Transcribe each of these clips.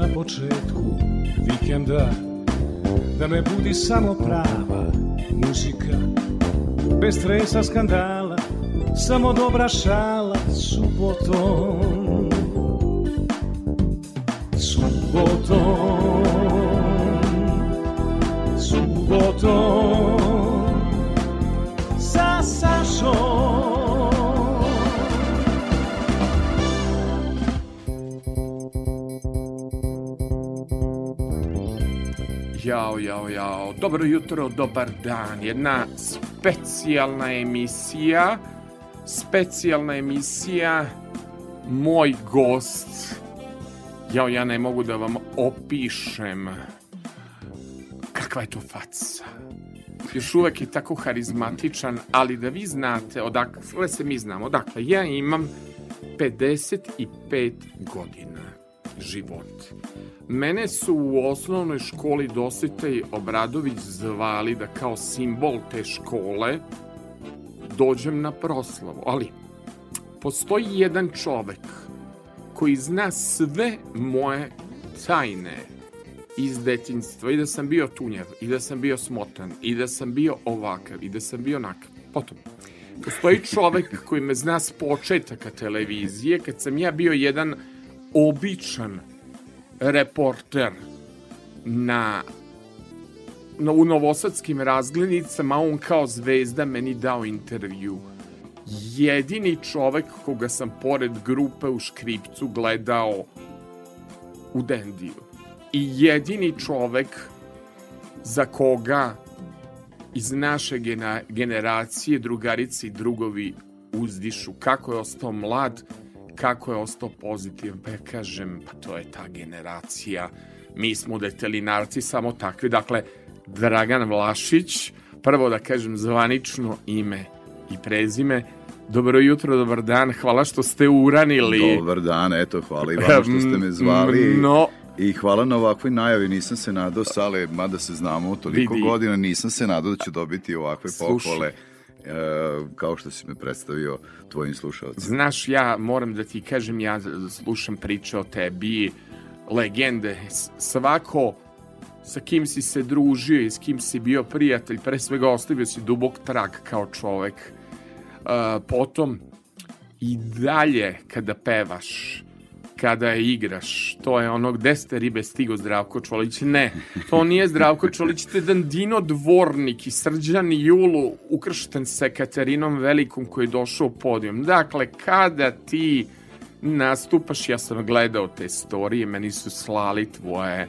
Na početku vikenda. Da me budi samo prava muzika Bez stresa skandala Samo dobra šala subotom Jao, jao, jao. Dobro jutro, dobar dan. Jedna specijalna emisija. Specijalna emisija. Moj gost. Jao, ja ne mogu da vam opišem kakva je to faca. Još uvek je tako harizmatičan, ali da vi znate odakle se mi znamo. Dakle, ja imam 55 godina života. Mene su u osnovnoj školi Dositej Obradović zvali da kao simbol te škole dođem na proslavu, ali postoji jedan čovek koji zna sve moje tajne iz detinjstva i da sam bio tunjav, i da sam bio smotan, i da sam bio ovakav, i da sam bio onakav. Potom, postoji čovek koji me zna s početaka televizije, kad sam ja bio jedan običan reporter na, na u novosadskim razglednicama, on kao zvezda meni dao intervju. Jedini čovek koga sam pored grupe u Škripcu gledao u Dendiju. I jedini čovek za koga iz naše generacije drugarici i drugovi uzdišu kako je ostao mlad, kako je ostao pozitivan, pa ja kažem, pa to je ta generacija, mi smo detelinarci samo takvi, dakle, Dragan Vlašić, prvo da kažem zvanično ime i prezime, Dobro jutro, dobar dan, hvala što ste uranili. Dobar dan, eto, hvala i vama što ste me zvali. No, I hvala na ovakvoj najavi, nisam se nadao, Sale, mada se znamo toliko Vidi. godina, nisam se nadao da ću dobiti ovakve Slušaj. pohvale kao što si me predstavio tvojim slušalcima. Znaš, ja moram da ti kažem, ja slušam priče o tebi, legende, svako sa kim si se družio i s kim si bio prijatelj, pre svega ostavio si dubok trag kao čovek. Uh, potom, i dalje kada pevaš, kada igraš, to je ono gde ste ribe stigo Zdravko Čolić, ne, to nije Zdravko Čolić, to je jedan Dino Dvornik i Srđan Julu ukršten sa Katerinom Velikom koji je došao u podijum. Dakle, kada ti nastupaš, ja sam gledao te storije, meni su slali tvoje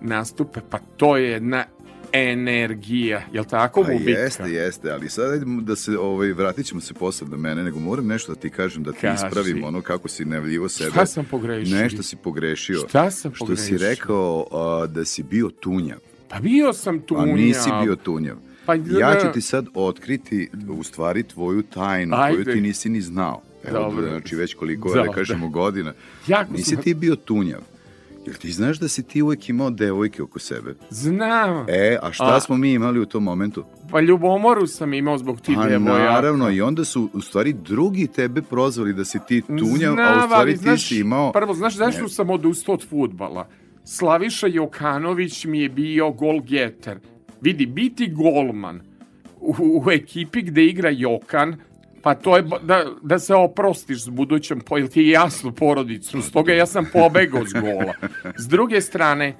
nastupe, pa to je jedna energija, jel tako, Pa Bubitka? jeste, jeste, ali sad da se, ovaj, vratit ćemo se posle do mene, nego moram nešto da ti kažem, da ti Kaži. ispravim ono kako si najavljivo sebe. Šta sam pogrešio? Nešto si pogrešio. Šta sam Što pogrešio? si rekao a, da si bio tunjav, Pa bio sam tu. a nisi bio tunjav. Pa, Ja ću ti sad otkriti u stvari tvoju tajnu Ajde. koju ti nisi ni znao. Evo, Dobro. znači već koliko, Dobro. da kažemo, godina. Jako Nisi sam- ti bio tunjav. Jel ti znaš da si ti uvek imao devojke oko sebe? Znam. E, a šta A- smo mi imali u tom momentu? Pa ljubomoru sam imao zbog ti Pa devojaka. naravno, i onda su u stvari drugi tebe prozvali da si ti tunjav, a u stvari ali ti znaš, si imao... Prvo, znaš zašto Ne. sam odustao od futbala? Slaviša Jokanović mi je bio golgeter. Vidi, biti golman u, u ekipi gde igra Jokan, Pa to je da, da se oprostiš s budućem, po, ti je jasno porodicu, stoga ja sam pobegao s gola. S druge strane,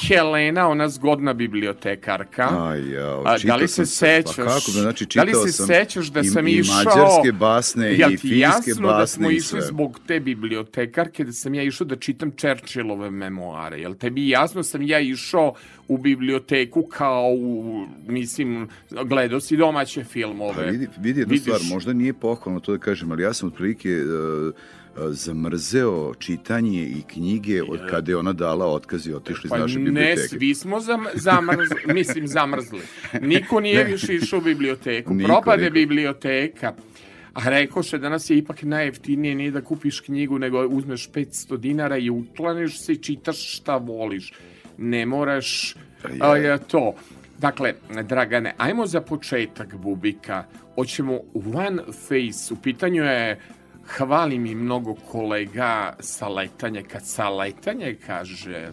Helena, ona zgodna bibliotekarka. Aj, ja, A, da li se sećaš? Pa kako, znači, da li čitao se sam sećaš da i, sam i išao... mađarske basne i finske jasno da smo basne i išli zbog te bibliotekarke, da sam ja išao da čitam Churchillove memoare? Jel tebi jasno sam ja išao u biblioteku kao, u, mislim, gledao si domaće filmove. Pa vidi, vidi jednu Vidiš- stvar, možda nije pohvalno to da kažem, ali ja sam otprilike uh, zamrzeo čitanje i knjige od kada je ona dala otkaz i otišli iz Pa naše ne, biblioteke. svi smo zam, zamrzli, mislim zamrzli. Niko nije više išao u biblioteku. Niko, Propade niko. biblioteka. A rekoše, danas je ipak najjeftinije nije da kupiš knjigu, nego uzmeš 500 dinara i uklaniš se i čitaš šta voliš. Ne moraš Pa a, je. je to. Dakle, Dragane, ajmo za početak Bubika. Hoćemo One Face. U pitanju je hvali mi mnogo kolega sa letanje. Kad sa letanje kaže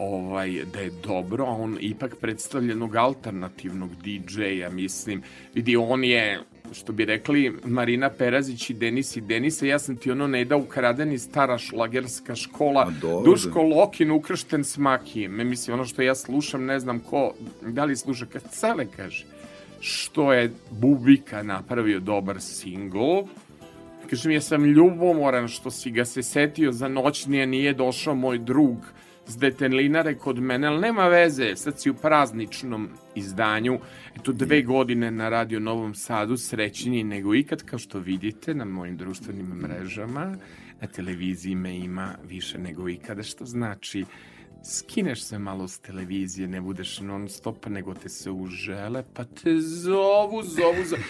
ovaj, da je dobro, a on ipak predstavlja jednog alternativnog DJ-a, mislim. Vidi, on je, što bi rekli, Marina Perazić i Denis i Denisa, ja sam ti ono ne da ukradeni stara šlagerska škola. Duško Lokin ukršten s makijem. Me mislim, ono što ja slušam, ne znam ko, da li sluša, kad cele kaže, što je Bubika napravio dobar singl, Kažem, ja sam ljubomoran što si ga se setio za noćnije, nije došao moj drug s detenlinare kod mene, ali nema veze, sad si u prazničnom izdanju, eto dve godine na Radio Novom Sadu, srećniji nego ikad, kao što vidite na mojim društvenim mrežama, na televiziji me ima više nego ikada, što znači skineš se malo s televizije, ne budeš non stop, nego te se užele, pa te zovu, zovu, zovu.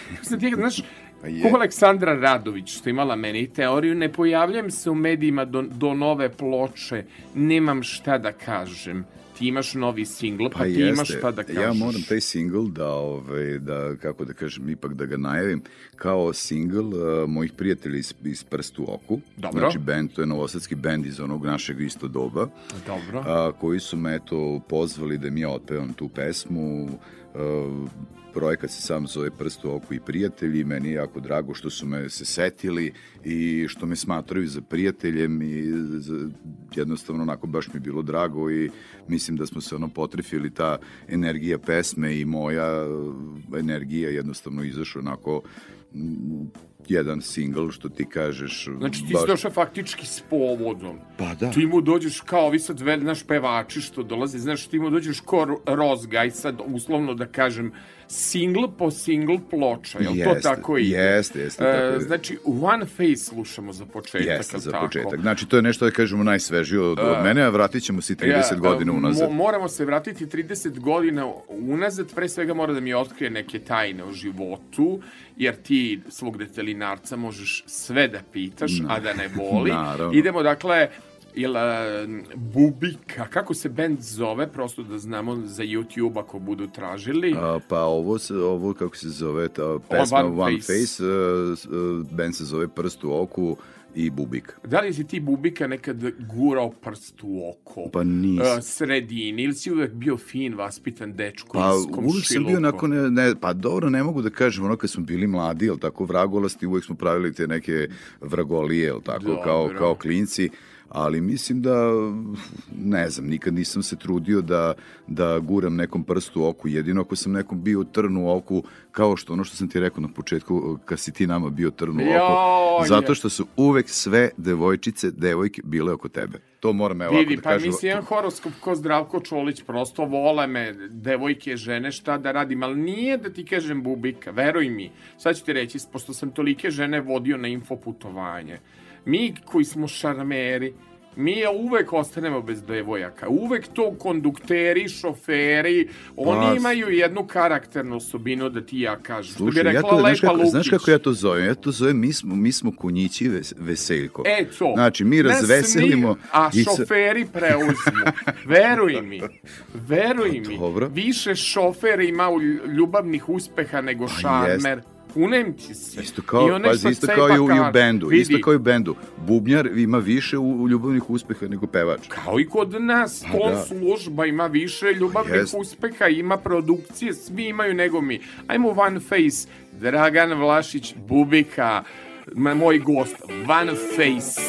Znaš, je. Ko Aleksandra Radović, što imala meni teoriju, ne pojavljam se u medijima do, do nove ploče, nemam šta da kažem. Ti imaš novi singl, pa, Pa ti jeste. imaš šta da kažeš. Ja moram taj single da, ovaj, da, kako da kažem, ipak da ga najavim, kao single uh, mojih prijatelja iz, iz Prstu oku. Dobro. Znači, band, to je novosadski band iz onog našeg isto doba. Dobro. a, koji su me eto pozvali da mi ja otpevam tu pesmu. A, projekat se sam zove Prstu oku i prijatelji. Meni je jako drago što su me se setili i što me smatraju za prijateljem i za, jednostavno onako baš mi je bilo drago i mislim da smo se ono potrefili ta energija pesme i moja uh, energija jednostavno izašla onako jedan single što ti kažeš Znači ti baš- si došao faktički s povodom. Pa da. Ti mu dođeš kao vi sad vel, naš pevači što dolaze, znaš, ti mu dođeš ko Ro- Rozgaj, sad uslovno da kažem, single po single ploča, jel to Jeste, tako ide? jeste, jeste, E, tako ide. Znači, One Face slušamo za početak, Jeste, za tako? početak. Znači, to je nešto da kažemo najsvežije od, od mene, a vratit ćemo se i 30 godina mo- unazad. moramo se vratiti 30 godina unazad, pre svega mora da mi otkrije neke tajne o životu, jer ti svog detelinarca možeš sve da pitaš, a da ne boli. Idemo, dakle, Jel, a, Bubika, kako se band zove, prosto da znamo za YouTube ako budu tražili. A, pa ovo, se, ovo kako se zove, ta pesma One One, Face. Face, uh, uh, band se zove Prst u oku i Bubik. Da li si ti Bubika nekad gurao prst u oko? Pa nisam. A, sredini, ili si uvek bio fin, vaspitan dečko Pa iz komšiluka? uvijek sam bio onako, ne, ne, pa dobro, ne mogu da kažem, ono kad smo bili mladi, jel tako, vragolasti, uvijek smo pravili te neke vragolije, jel tako, Dobro. kao, kao klinci, ali mislim da, ne znam, nikad nisam se trudio da, da guram nekom prstu u oku, jedino ako sam nekom bio trn u oku, kao što ono što sam ti rekao na početku, kad si ti nama bio trn u oku, Joj, zato što su uvek sve devojčice, devojke bile oko tebe. To moram evo Vidi, da pa kažem. mislim, jedan horoskop ko Zdravko Čolić, prosto vole me, devojke, žene, šta da radim, ali nije da ti kažem bubika, veruj mi. Sad ću ti reći, pošto sam tolike žene vodio na infoputovanje, mi koji smo šarmeri, mi uvek ostanemo bez devojaka. Uvek to kondukteri, šoferi, oni Pa, imaju jednu karakternu osobinu da ti ja kažem. Što bi Slušaj, ja rekla to, znaš, kako, znaš kako ja to zovem? Ja to zovem, mi smo, mi smo kunjići ves, veseljko. E, to. Znači, mi razveselimo... mi- a i šoferi preuzmu. Veruj mi. Veruj mi. Dobro. Više šofer ima ljubavnih uspeha nego šarmer. jest unemči se. Isto kao, I pazi, isto kao i u, i u bendu. Vidi. Isto kao i u bendu. Bubnjar ima više u, u ljubavnih uspeha nego pevač. Kao i kod nas. Pa, to da. služba ima više ljubavnih Jest. uspeha, ima produkcije, svi imaju nego mi. Ajmo One Face, Dragan Vlašić, Bubika, moj gost, One Face.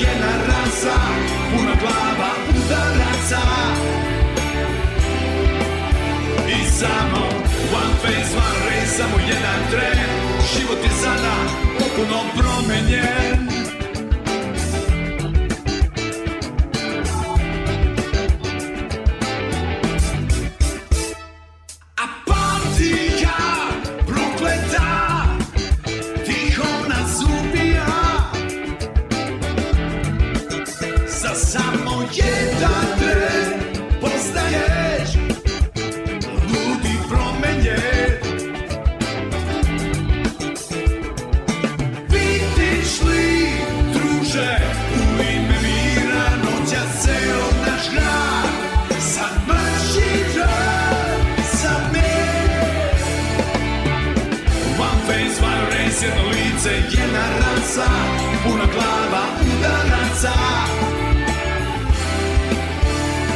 jedna rasa Puna glava udaraca. I samo one face, one race Samo jedan tren. Život je sada potpuno promenjen. ulice jedna ranca Puno glava udaraca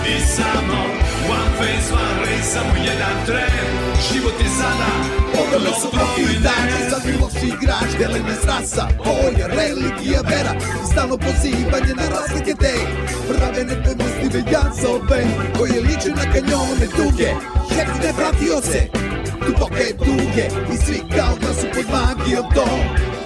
I samo one face, one race, samo jedan tren. Život je sada Odele su protiv dana Sad bilo si igrač, dele me strasa Boja, religija, vera Stalno pozivanje na razlike te. Prave nepodnostive jazove Koje liče na kanjone duge Hek ne pratio se Tu Duboke duge I svi kao da su pod magijom to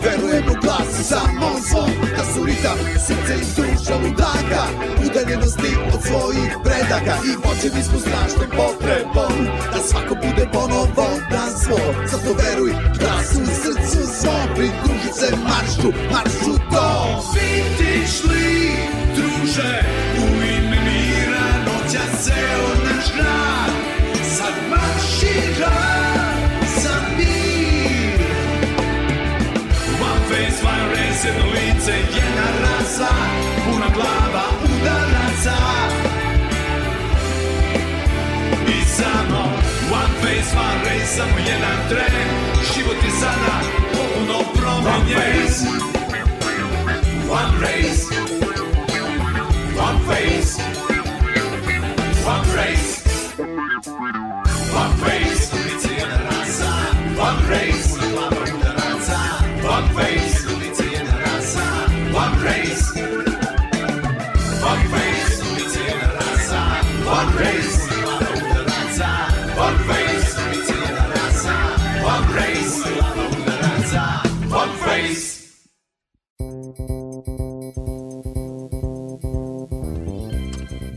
Verujem u glas samo zvon Da su ritam srce i duša ludaka Udaljenosti od svojih predaka. I vođeni smo strašne potrebom. Da svako bude ponovo na svo Zato veruj da glasu u srcu zvon Pridružit se maršu, maršu to Vidiš li, druže, u ime mira Noća ceo naš grad Sad maršira deset lice, jedna rasa, puna glava udaraca. I samo one face, one race, samo jedan tren, život je sada popuno promenje. One face, one race, one face,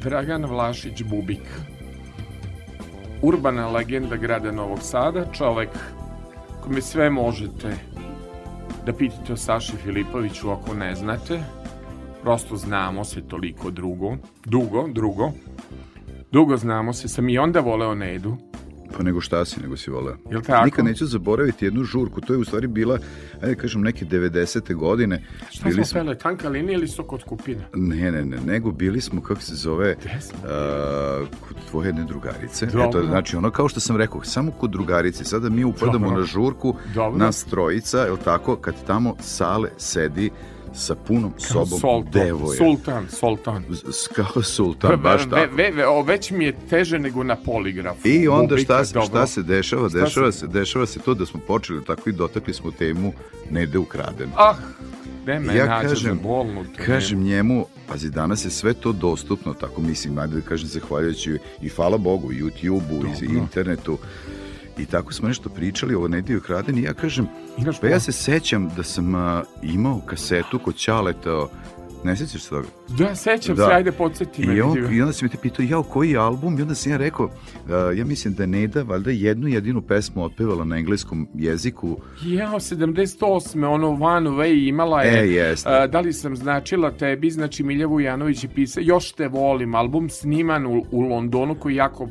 Dragan Vlašić Bubik Urbana legenda grada Novog Sada, čovek kome sve možete da pitate o Saši Filipoviću ako ne znate. Prosto znamo se toliko drugo, dugo, drugo. Dugo znamo se, sam i onda voleo Nedu. Pa nego šta si, nego si voleo. Jel tako? Nikad neću zaboraviti jednu žurku, to je u stvari bila, ajde da kažem, neke 90. godine. Šta bili smo pele, tanka linija ili sok od kupina? Ne, ne, ne, nego bili smo, kako se zove, uh, kod tvoje jedne drugarice. Dobro. Eto, znači, ono kao što sam rekao, samo kod drugarice. Sada mi upadamo Dobro. na žurku, Dobro. nas trojica, je tako, kad tamo sale sedi sa punom sobom Soltan, devoja. Sultan, sultan. Kao sultan, baš tako. ve- ve- o, već mi je teže nego na poligrafu. I onda šta, se- šta se dešava? Šta Dešava se- dešava se to da smo počeli tako i dotakli smo temu Nede ukraden. Ah, ne me ja nađe kažem, za bolnu temu. kažem njemu, pazi, danas je sve to dostupno, tako mislim, ajde da kažem, zahvaljujući i hvala Bogu, YouTube-u, i Dobro. I tako smo nešto pričali o Nediju kraden i ja kažem, Imaš pa ja se sećam da sam a, imao kasetu kod Ćaleta, ne sećaš se toga? Da, sećam Da. se, ajde podsjeti me. I, on. I onda si me te pitao, jao, koji album? I onda sam ja rekao, uh, ja mislim da Neda valjda jednu jedinu pesmu otpevala na engleskom jeziku. Jao, 78. ono One Way imala je. E, jeste. a, da li sam značila tebi, znači Miljevu Janović je pisao, još te volim, album sniman u, u Londonu koji je jako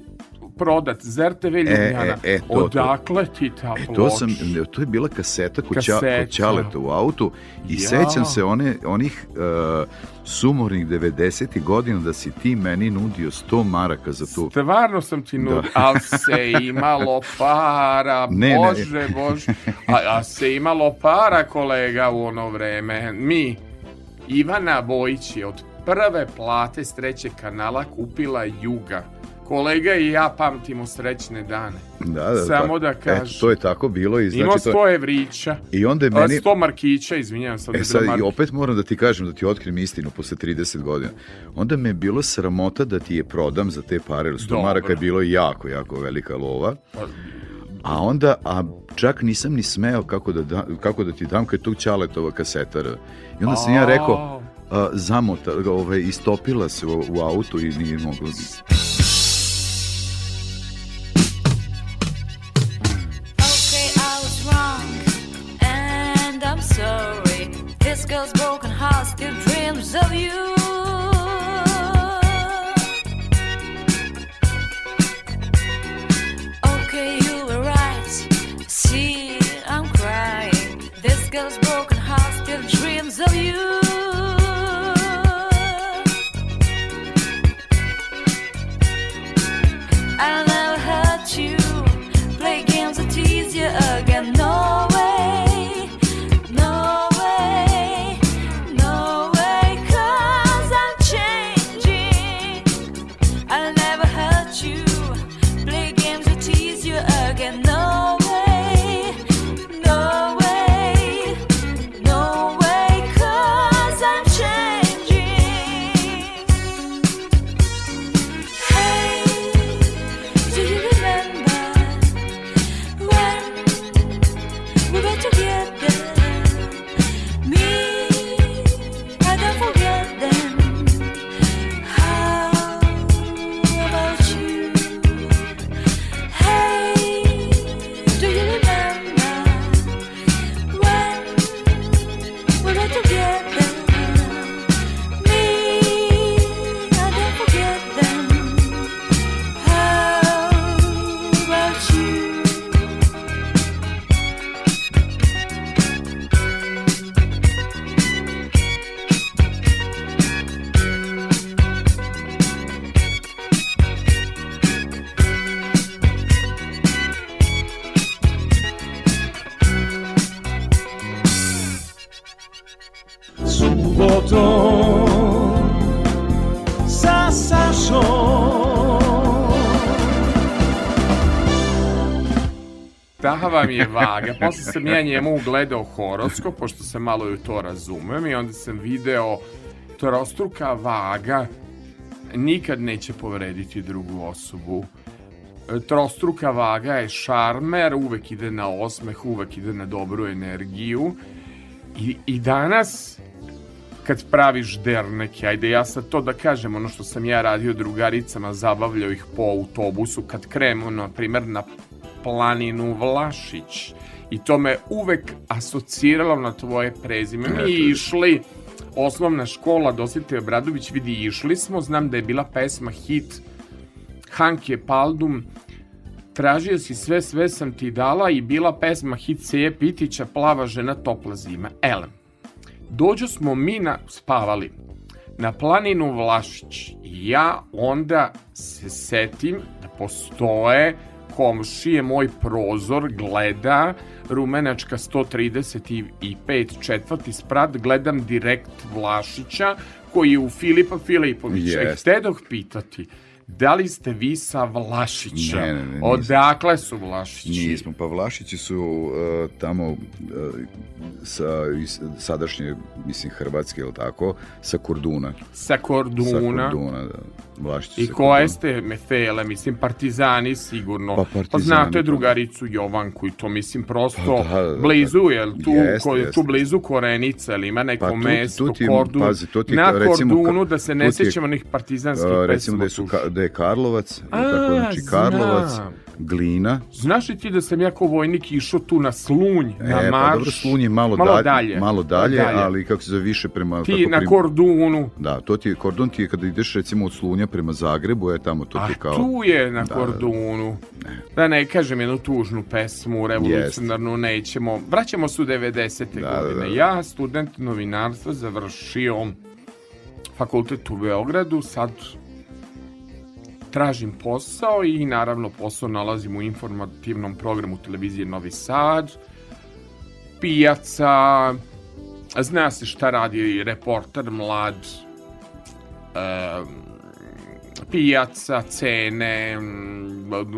prodat, ZRTV Ljubljana. e, to, to. Odakle ti ta E, to, ploča? sam, to je bila kaseta kod, Kaseta. kod Ćaleta u autu i Ja. sećam se one, onih uh, sumornih 90. godina da si ti meni nudio 100 maraka za tu. Stvarno sam ti nudio, ali se imalo para, Ne, ne. bože, bože. A, a se imalo para, kolega, u ono vreme. Mi, Ivana Bojić je od prve plate s trećeg kanala kupila Juga. Kolega i ja pamtimo srećne dane. Da, da, Samo tako. da kažem. Eto, to je tako bilo i Imao znači to... 100 evrića, I onda je meni... 100 markića, izvinjavam se. E sad, i opet moram da ti kažem, da ti otkrim istinu posle 30 godina. Onda me je bilo sramota da ti je prodam za te pare, jer 100 Dobro. maraka je bilo jako, jako velika lova. Pa, A onda, a čak nisam ni smeo kako da, da, kako da ti dam kad tu Ćaletova kasetara. I onda sam ja rekao, a, zamota, ovaj, istopila se u, u autu i nije moglo. Okay, still dreams of you. Okay, you were right. See, I'm crying. This girl's broken heart still dreams of you. Vam je vaga. Posle sam ja njemu ugledao horoskop, pošto sam malo i to razumem, i onda sam video trostruka vaga nikad neće povrediti drugu osobu. E, Trostruka vaga je šarmer, uvek ide na osmeh, uvek ide na dobru energiju. I, i danas, kad praviš derneke, ajde ja sad to da kažem, ono što sam ja radio drugaricama, zabavljao ih po autobusu, kad krenu, na primer, na planinu Vlašić. I to me uvek asociralo na tvoje prezime. Mi išli, osnovna škola Dositej Obradović, vidi, išli smo, znam da je bila pesma hit Hanke Paldum, tražio si sve, sve sam ti dala i bila pesma hit Seje Pitića, plava žena, topla zima. Elem, dođo smo mi na, spavali na planinu Vlašić i ja onda se setim da postoje komšije, moj prozor gleda Rumenačka 135 četvrti sprat, gledam direkt Vlašića koji je u Filipa Filipovića. I htedoh pitati, da li ste vi sa Vlašića? Ne, ne, ne. Odakle su Vlašići? Nismo, pa Vlašići su uh, tamo uh, sa iz, sadašnje, mislim, Hrvatske, ili tako, sa Korduna. Sa Korduna. Sa Korduna, da. I koje ste mefele, mislim, partizani sigurno. Pa partizani, pa znate pa- drugaricu Jovanku i to, mislim, prosto Pa da, da, da. blizu, jel tu, Jeste, ko, tu jeste. blizu Korenica, ili ima neko Pa tu- mesto, tu ti- Kordun, pazi, to ti na recimo Kordunu, da se ne tu sjećamo onih partizanskih pesma. recimo da su, tu. da je Karlovac, A, tako, znači Karlovac, znam. Glina, Znaš li ti da sam ja kao vojnik išao tu na Slunj, na e, marš? pa dobro, Slunj je malo, malo dalje, dalje. malo dalje, Dalje. ali kako se zove više prema... Ti na prim- Kordunu. Da, to ti je, Kordon ti je kada ideš recimo od Slunja prema Zagrebu, je tamo to A ti je kao... tu je na Da, Kordunu. Da ne kažem jednu tužnu pesmu, revolucionarnu, nećemo. Vraćamo se u 90. Da, da, godine. da. Ja, student novinarstva, završio fakultet u Beogradu, sad tražim posao i naravno posao nalazim u informativnom programu televizije Novi Sad, pijaca, zna se šta radi reporter mlad, em, pijaca, cene,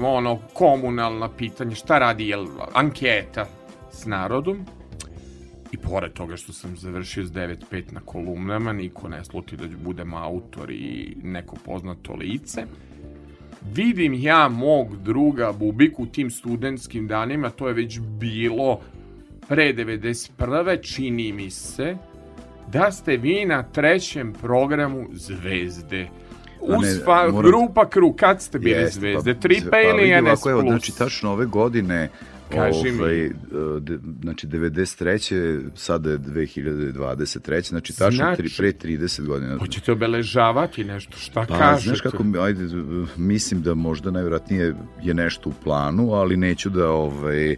ono, komunalna pitanja, šta radi, jel, anketa s narodom. I pored toga što sam završio s 9.5 na kolumnama, niko ne sluti da budem autor i neko poznato lice. Vidim ja mog druga Bubiku u tim studentskim danima, to je već bilo pre 91. čini mi se, da ste vi na trećem programu Zvezde. Uz fa- moram- grupa Kru, kad ste bili Jeste, Zvezde? pa, 3P pa ili NS+. evo, znači, tačno ove godine, Kaži mi. ovaj, e, de, znači 93. sada je 2023. Znači tačno Znači- tri, pre 30 godina. Hoćete obeležavati nešto, šta Pa, kažete? znaš kako, mi- ajde, mislim da možda najvjerojatnije je nešto u planu, ali neću da ovaj,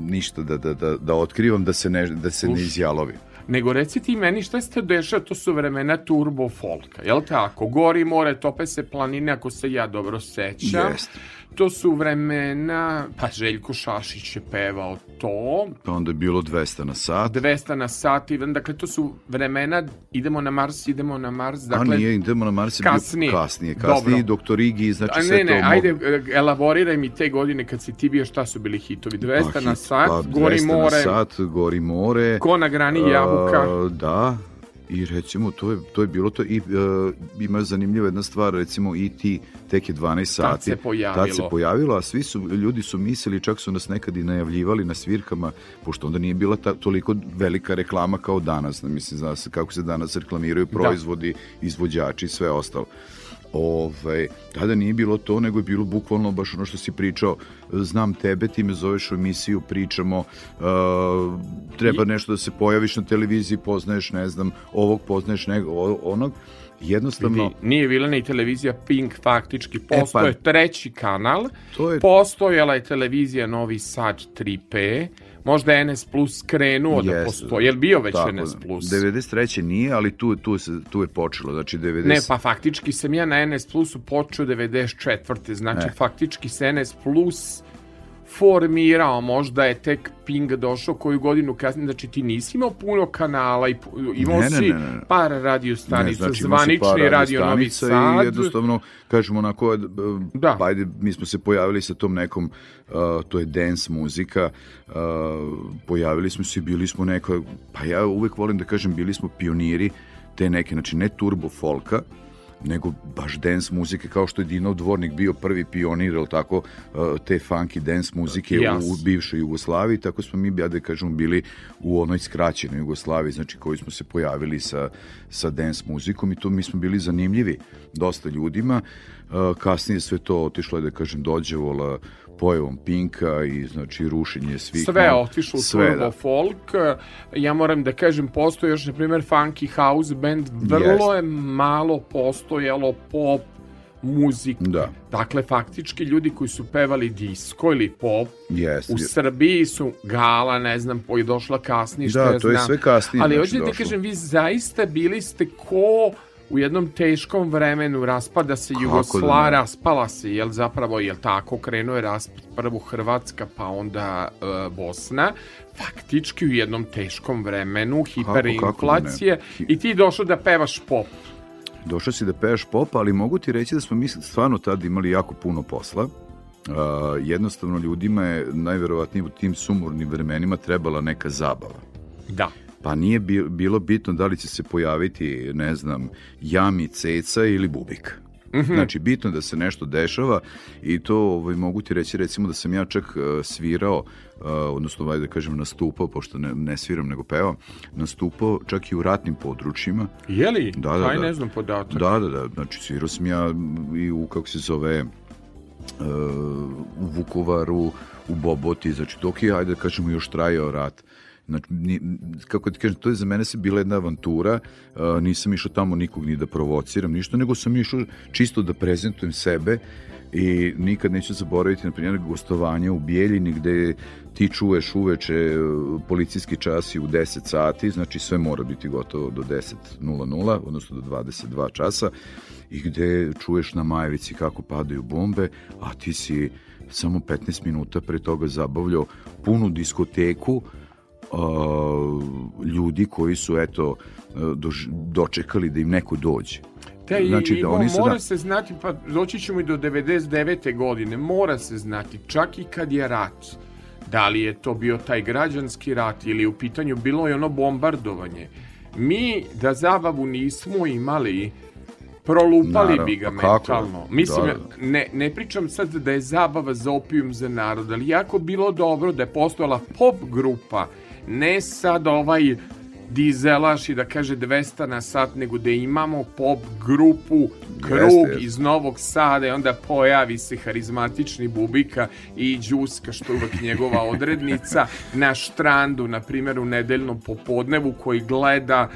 ništa da, da, da, da otkrivam, da se ne, da se ne Slušaj. izjalovim. Nego reci ti meni šta ste dešava, to su vremena turbo folka, jel tako? Gori more, tope se planine, ako se ja dobro sećam. Jeste. To su vremena, pa Željko Šašić je pevao to, Pa onda je bilo 200 na sat. 200 na sat, i- dakle to su vremena, idemo na Mars, idemo na Mars, Dakle. A nije, idemo na Mars je bio kasnije. kasnije. Kasnije, Dobro. doktor Igi, znači A sve ne, ne, to... ajde, elaboriraj mi te godine kad si ti bio, šta su bili hitovi? 200 Pa, na hit, sat, pa, Gori 200 more, na sat, gori more. ko na grani jabuka. A, da, i recimo to je, to je bilo to i uh, ima zanimljiva jedna stvar, recimo i ti tek je 12 sati. se pojavilo. Tad se pojavilo, a svi su, ljudi su mislili, čak su nas nekad i najavljivali na svirkama, pošto onda nije bila ta, toliko velika reklama kao danas. Mislim, zna se kako se danas reklamiraju proizvodi, izvođači i sve ostalo. Ove, tada nije bilo to, nego je bilo bukvalno baš ono što si pričao, znam tebe, ti me zoveš u emisiju, pričamo, uh, treba nešto da se pojaviš na televiziji, poznaješ, ne znam, ovog poznaješ, nego, onog, jednostavno... Vidi, nije bila ni televizija Pink faktički, postoje pa- treći kanal, To je- postojala je televizija Novi Sad 3P, možda je NS Plus krenuo da Jeste. postoji, je li bio već Tako, NS Plus? 93. nije, ali tu, tu, se, tu je počelo, znači 90... Ne, pa faktički sam ja na NS Plusu počeo 94. Znači, E. faktički se NS Plus formirao, možda je tek Ping došao koju godinu kasnije, znači ti nisi imao puno kanala i imao Ne, si ne, ne. par radio stanica, znači, zvanični radio Novi Sad. I jednostavno, kažemo onako, e, Da. pa ajde, mi smo se pojavili sa tom nekom, uh, to je dance muzika, uh, pojavili smo se i bili smo neka, pa ja uvek volim da kažem, bili smo pioniri te neke, znači ne turbo folka, nego baš dance muzike kao što je Dinov Dvornik bio prvi pionir, ili tako, uh, te funky dance muzike u, Jasno. u bivšoj Jugoslaviji, tako smo mi, ja da kažemo, bili u onoj skraćenoj Jugoslaviji, znači koji smo se pojavili sa, sa dance muzikom i to mi smo bili zanimljivi dosta ljudima. Uh, kasnije sve to otišlo je, da kažem, dođevola pojavom Pinka i znači rušenje svih... Sve je otišlo u sve, turbo da. folk. Ja moram da kažem, postoji još, na primjer, funky house band. Vrlo Jeste. je malo postojalo pop muzike. Da. Dakle, faktički ljudi koji su pevali disko ili pop Jeste. u Srbiji su Gala, ne znam, koji je došla kasnije, što Da, ja to je znam. sve kasnije, Ali znači, hoćete da kažem, vi zaista bili ste ko u jednom teškom vremenu raspada se Kako da Jugosla, ne? raspala se, jel zapravo, jel tako, krenuo je raspad prvo Hrvatska, pa onda e, Bosna, faktički u jednom teškom vremenu, hiperinflacije, kako da ne? i ti došao da pevaš pop. Došao si da pevaš pop, ali mogu ti reći da smo mi stvarno tad imali jako puno posla. Uh, jednostavno ljudima je najverovatnije u tim sumornim vremenima trebala neka zabava. Da. Pa nije bi- bilo bitno da li će se pojaviti, ne znam, jami, ceca ili bubik. Znači, bitno da se nešto dešava i to ovaj, mogu ti reći, recimo da sam ja čak uh, svirao, uh, odnosno, ajde da kažem, nastupao, pošto ne, ne sviram nego pevam, nastupao čak i u ratnim područjima, Je li? Da, da, Aj, da. ne znam podatak. Da, da, da, znači svirao sam ja i u, kako se zove, uh, u Vukovaru, u Boboti, znači dok je, ajde da kažemo, još trajao rat. Znači, ni, kako ti kažem, to je za mene se bila jedna avantura, uh, nisam išao tamo nikog ni da provociram, ništa, nego sam išao čisto da prezentujem sebe i nikad neću zaboraviti, na primjer, gostovanje u Bijeljini gde ti čuješ uveče uh, policijski čas i u 10 sati, znači sve mora biti gotovo do 10.00, odnosno do 22 časa i gde čuješ na Majevici kako padaju bombe, a ti si samo 15 minuta pre toga zabavljao punu diskoteku uh, ljudi koji su eto dož, dočekali da im neko dođe. Te, Znači, i da oni se mora da- se znati, pa doći ćemo i do 99. godine, mora se znati, čak i kad je rat, da li je to bio taj građanski rat ili u pitanju bilo je ono bombardovanje, mi da zabavu nismo imali, prolupali Naravno, bi ga pa kako? mentalno. Mislim, Da, ne, ne pričam sad da je zabava za opijum za narod, ali jako bilo dobro da je postojala pop grupa, ne sad ovaj dizelaš i da kaže 200 na sat, nego da imamo pop grupu Krug Jeste. iz Novog Sada i onda pojavi se harizmatični Bubika i Đuska, što je uvek njegova odrednica, na štrandu, na primjer u nedeljnom popodnevu koji gleda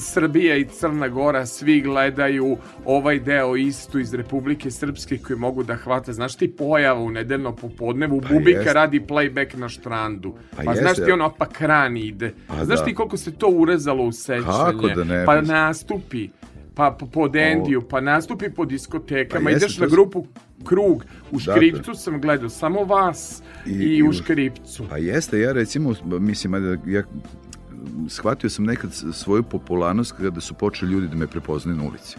Srbija i Crna Gora svi gledaju ovaj deo istu iz Republike Srpske koji mogu da hvata. Znaš ti pojava u nedeljno popodnevu, Bubika jeste. radi playback na štrandu. Pa, Pa znaš ti ono, pa kran ide. Pa znaš da. ti koliko se to urezalo u sećanje? Da ne, Pa nastupi, pa po, Dendiju, pa nastupi po diskotekama, Pa jeste, ideš na grupu Krug, u Da, Škripcu sam gledao samo vas i, I- u Škripcu. Pa jeste, ja recimo, mislim, ja shvatio sam nekad svoju popularnost kada su počeli ljudi da me prepoznaju na ulici.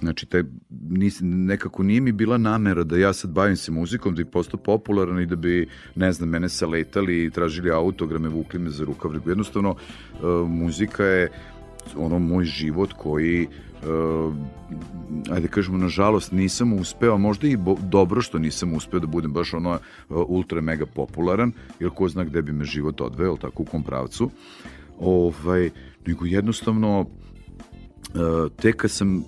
Znači, taj, nis, nekako nije mi bila namera da ja sad bavim se muzikom, da bi postao popularan i da bi, ne znam, mene saletali i tražili autograme, vukli me za rukav. Jednostavno, uh, muzika je ono moj život koji ajde kažemo nažalost nisam uspeo, možda i dobro što nisam uspeo da budem baš ono uh, ultra mega popularan, jer ko zna gde bi me život odveo, tako u kom pravcu. Ovaj, nego jednostavno uh, tek kad sam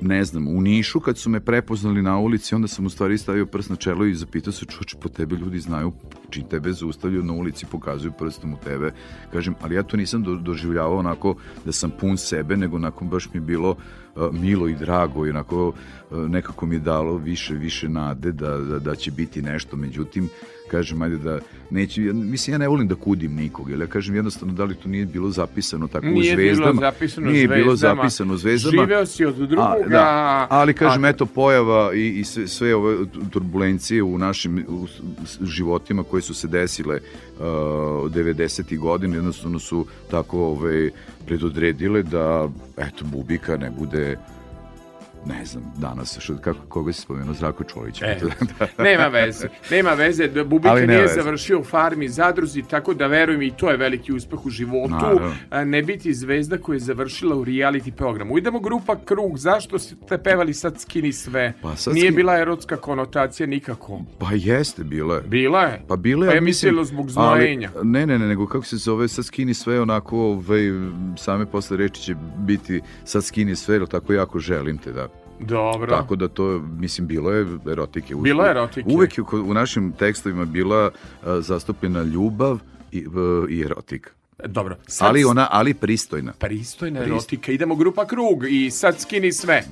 ne znam, u Nišu kad su me prepoznali na ulici, onda sam u stvari stavio prst na čelo i zapitao se, čoče, po tebe ljudi znaju, čim tebe zaustavljaju na ulici, pokazuju prstom u tebe. Kažem, ali ja to nisam do, doživljavao onako da sam pun sebe, nego onako baš mi je bilo uh, milo i drago i onako uh, nekako mi je dalo više, više nade da, da, da će biti nešto. Međutim, kažem, ajde da neće, ja- mislim, ja ne volim da kudim nikog, jer ja kažem jednostavno da li to nije bilo zapisano tako u Nije zvezdama. bilo zapisano nije bilo zvezdama. zapisano u zvezdama. Živeo si od drugoga. A, da, ali kažem, a- eto, pojava i, i sve, sve ove turbulencije u našim u, životima koje su se desile uh, 90. godina, jednostavno su tako ove, predodredile da, eto, Bubika ne bude ne znam, danas, što, kako, koga si spomenuo, Zdravko Čolić. E, nema veze. Nema veze. Da Bubika nema nije veze. završio u farmi zadruzi, tako da verujem i to je veliki uspeh u životu. Naravno. Ne biti zvezda koja je završila u reality programu. Idemo grupa Krug. Zašto ste pevali sad skini sve? Pa sad nije Skini- bila erotska konotacija nikako. Pa jeste, bilo je. Bila je. Pa bile, Pa ja je mislilo zbog znojenja. Ali, ne, ne, ne, nego kako se zove, sad skini sve onako, ovaj, same posle reči će biti sad skini sve, jer tako jako želim te, da. Dobro. Tako da to, mislim, bilo je erotike. Bilo je erotike. Uvek je u- našim tekstovima bila a, zastupljena ljubav i, v- i erotika. Dobro. Sad Ali ona, ali pristojna. Pristojna Prist- erotika. Idemo grupa Krug i sad skini sve.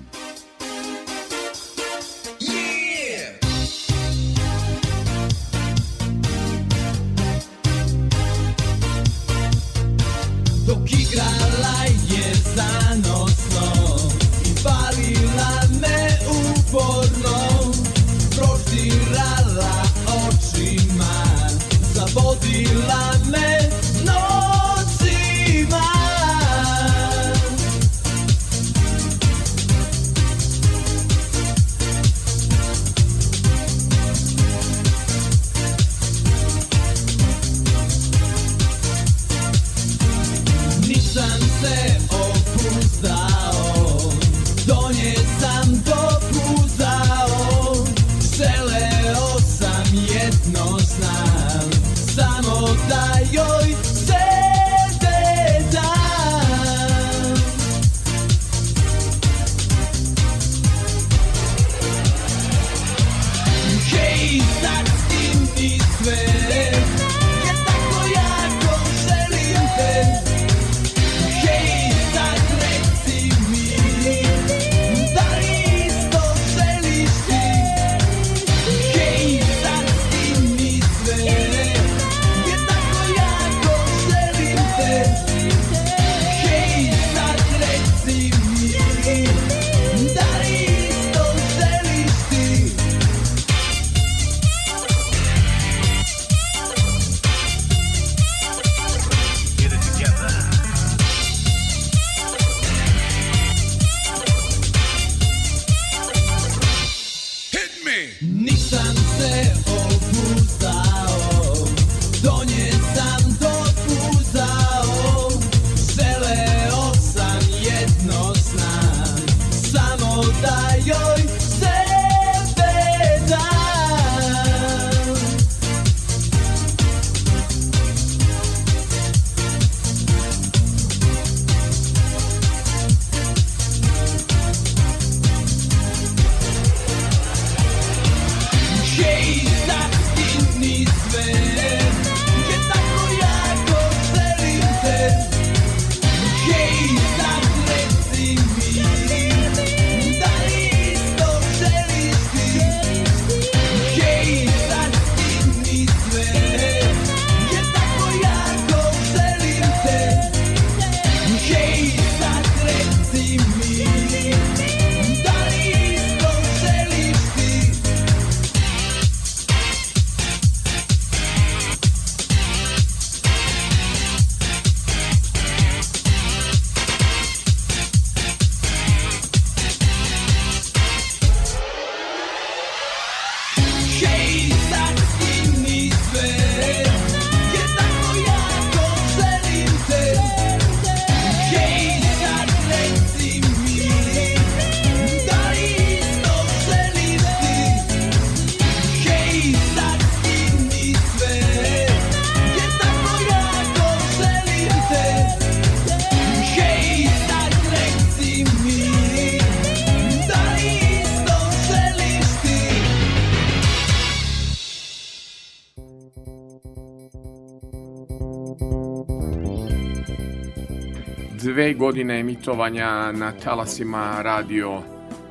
Godine emitovanja na talasima radio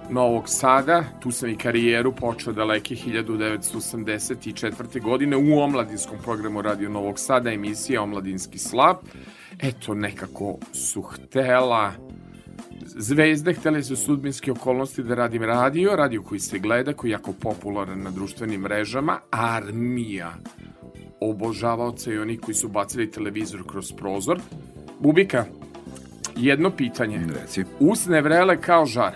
Novog Sada. Tu sam i karijeru počeo daleke 1984. godine u omladinskom programu Radio Novog Sada, emisija Omladinski slab. Eto, nekako su htela zvezde, htele su sudbinske okolnosti da radim radio, radio koji se gleda, koji je jako popularan na društvenim mrežama, armija obožavaoca i oni koji su bacili televizor kroz prozor. Bubika, jedno pitanje. Reci. Usne vrele kao žar.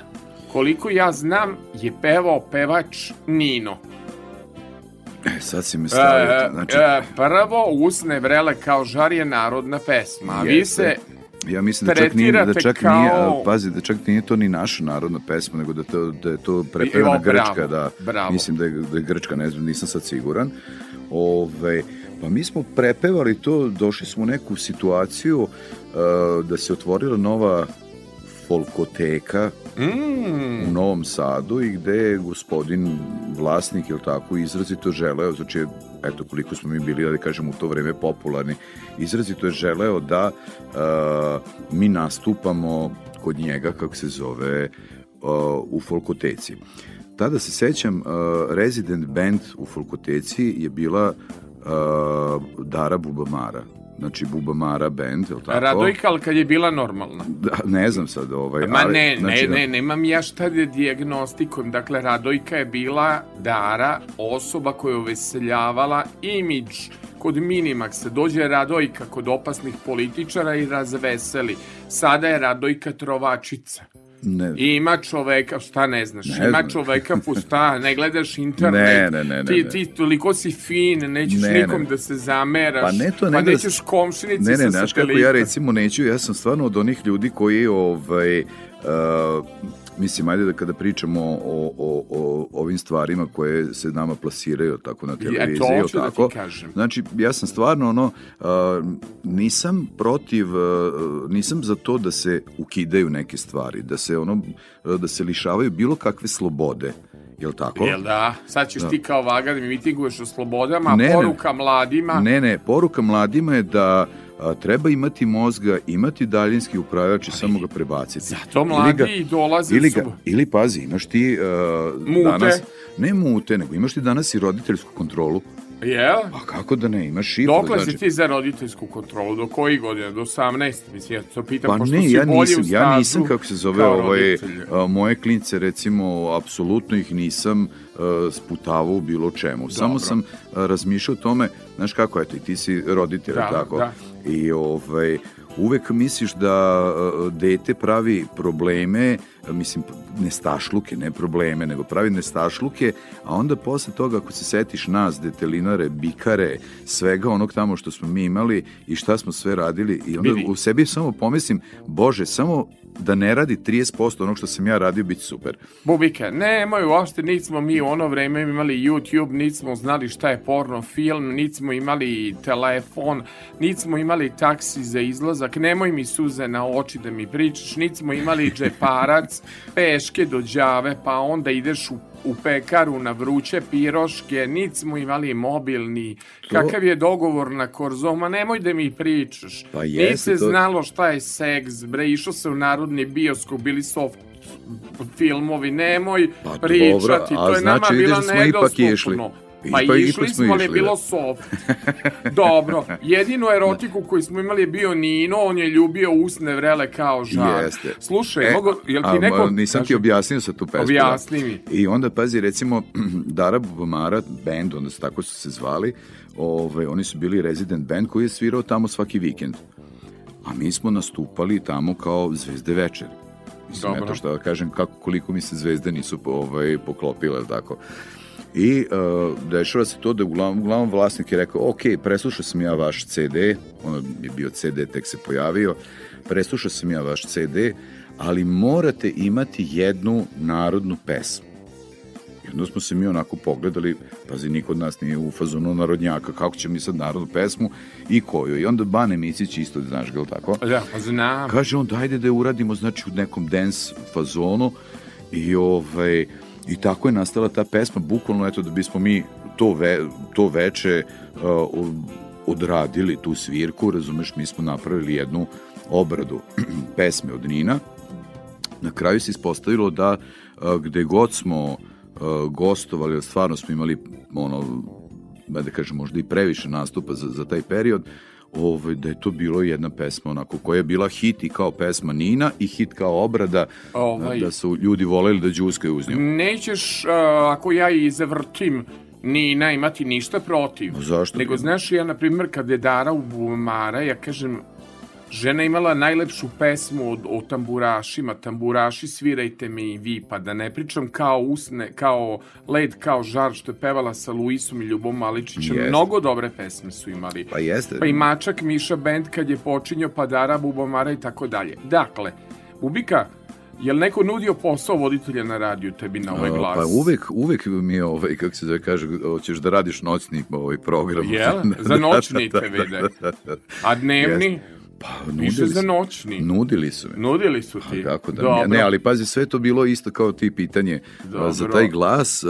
Koliko ja znam je pevao pevač Nino. E, sad si me stavio. E, Znači, e, prvo, usne vrele kao žar je narodna pesma. A vi se Ja mislim da čak nije, da čak kao- nije, pazi, da čak nije to ni naša narodna pesma, nego da, to, da je to prepevana bravo, grčka, da, bravo. mislim da je, da je grčka, ne znam, nisam sad siguran. Ove, pa mi smo prepevali to, došli smo u neku situaciju uh, da se otvorila nova folkoteka Mm, u Novom Sadu i gde je gospodin vlasnik, jel tako, izrazito želeo, znači, eto koliko smo mi bili, da kažem, u to vreme popularni, izrazito je želeo da uh, mi nastupamo kod njega, kako se zove, uh, u folkoteci. Tada se sećam, uh, resident band u folkoteci je bila uh, Dara Bubamara, znači Bubamara band, jel tako? Radojka, ali kad je bila normalna. Da, ne znam sad, ovaj, Ma ali, ne, znači, ne, ne, nemam ja šta da dijagnostikujem. Dakle, Radojka je bila Dara, osoba koja je uveseljavala imidž kod Minimaxa. Dođe Radojka kod opasnih političara i razveseli. Sada je Radojka trovačica. Ne, I ima čoveka, šta ne znaš, Ne ima čoveka pusta, ne gledaš internet, Ne, ne, ne, ne, ti, ti toliko si fin, nećeš Ne, ne. nikom da se zameraš, Pa ne to, ne pa da- nećeš komšinici Ne, ne, sa znaš kako ja recimo neću, ja sam stvarno od onih ljudi koji ovaj, uh, mislim, ajde da kada pričamo o, o, o ovim stvarima koje se nama plasiraju tako na televiziji, jel hoću da ti tako? kažem. Znači, ja sam stvarno ono, a, nisam protiv, a, nisam za to da se ukidaju neke stvari, da se ono, da se lišavaju bilo kakve slobode, jel tako? Jel da? Sad ćeš ti kao vaga da mi mitinguješ o slobodama, Ne, ne. poruka mladima... Ne, ne, poruka mladima je da a, treba imati mozga, imati daljinski upravljač i samo ga prebaciti. Zato Ili mladi ga- i dolaze ili, su... ga, ili pazi, imaš ti uh, Mute. danas, ne mute, nego imaš ti danas i roditeljsku kontrolu. Jel? Pa kako da ne, imaš šifru. Dokle znači, si ti za roditeljsku kontrolu? Do koji godine? Do 18? Mislim, ja to pitam, Pa pošto ne, si ja bolji nisam, u ja nisam kako se zove ovaj, a, moje klince recimo apsolutno ih nisam a, sputavao u bilo čemu. Samo sam a, razmišljao o tome, znaš kako eto i ti si roditelj, Da, tako? da. I ovaj uvek misliš da a, dete pravi probleme, mislim nestašluke, ne probleme, nego pravi nestašluke, a onda posle toga ako se setiš nas, detelinare, bikare, svega onog tamo što smo mi imali i šta smo sve radili i onda Vidi. u sebi samo pomislim, bože, samo da ne radi 30% onog što sam ja radio, bit će super. Bubike, nemoj uopšte, niti smo mi u ono vreme imali YouTube, niti smo znali šta je porno film, niti smo imali telefon, niti smo imali taksi za izlazak, nemoj mi suze na oči da mi pričaš, niti smo imali džeparac, peške do đave, pa onda ideš u u pekaru na vruće piroške, niti smo imali mobilni, kakav je dogovor na korzoma, nemoj da mi pričaš. Pa jeste, se to- znalo šta je seks, bre, išao se u narodni bioskop, bili soft filmovi, nemoj Pa pričati, dobro, a to je znači, nama vidiš bilo da ipak nedostupno. išli. Pa Ipak- išli ipak smo ali je išli, bilo da. soft. Dobro, jedinu erotiku koju smo imali je bio Nino, on je ljubio usne vrele kao žar. Jeste. Slušaj, E, mogu, jel ti a, neko... nisam ti Kaži. objasnio sa tu pesmu. Objasni da. mi. I onda, pazi, recimo, Dara Bubamara band, onda su, tako su se zvali, ove, oni su bili resident band koji je svirao tamo svaki vikend. A mi smo nastupali tamo kao zvezde večer. Mislim, Dobro. eto što da kažem, kako, koliko mi se zvezde nisu ovaj, poklopile, tako. I uh, dešava se to da uglavnom, uglavnom vlasnik je rekao, ok, preslušao sam ja vaš CD, ono je bio CD, tek se pojavio, preslušao sam ja vaš CD, ali morate imati jednu narodnu pesmu. I onda smo se mi onako pogledali, pazi, niko od nas nije u fazonu narodnjaka, kako će mi sad narodnu pesmu i koju. I onda Bane Micić isto, znaš ga, tako? Da, pa znam. Kaže on, dajde da je uradimo, znači, u nekom dance fazonu i ovaj, i tako je nastala ta pesma, bukvalno, eto, da bismo mi to, ve, to veče uh, odradili tu svirku, razumeš, mi smo napravili jednu obradu pesme od Nina. Na kraju se ispostavilo da uh, gde god smo uh, gostovali, stvarno smo imali ono, da kažem, možda i previše nastupa za, za taj period, ovaj, da je to bilo jedna pesma onako koja je bila hit i kao pesma Nina i hit kao obrada Ovaj. da su ljudi voleli da džuskaju uz nju. Nećeš, uh, ako ja i zavrtim Nina imati ništa protiv. Zašto? Nego, znaš, ja, na primjer, kad je Dara u Bumara, ja kažem, žena je imala najlepšu pesmu o, o tamburašima. Tamburaši, svirajte me i vi, pa da ne pričam kao usne, kao led, kao žar, što je pevala sa Luisom i Ljubom Maličićem. Jeste. Mnogo dobre pesme su imali. Pa jeste. Pa i Mačak, Miša Band kad je počinio, pa Dara, Bubamara i tako dalje. Dakle, Bubika, je li neko nudio posao voditelja na radiju tebi na ovaj glas? Pa uvek, uvek mi je, ovaj, kako se zove kaže, hoćeš da radiš noćni ovaj program. Jel? Za noćni te vide. A dnevni? Pa, nudili za su, noćni. nudili su me. Nudili su ti. kako da Dobro. ne, ali pazi, sve to bilo isto kao ti pitanje a, za Dobro. taj glas, a,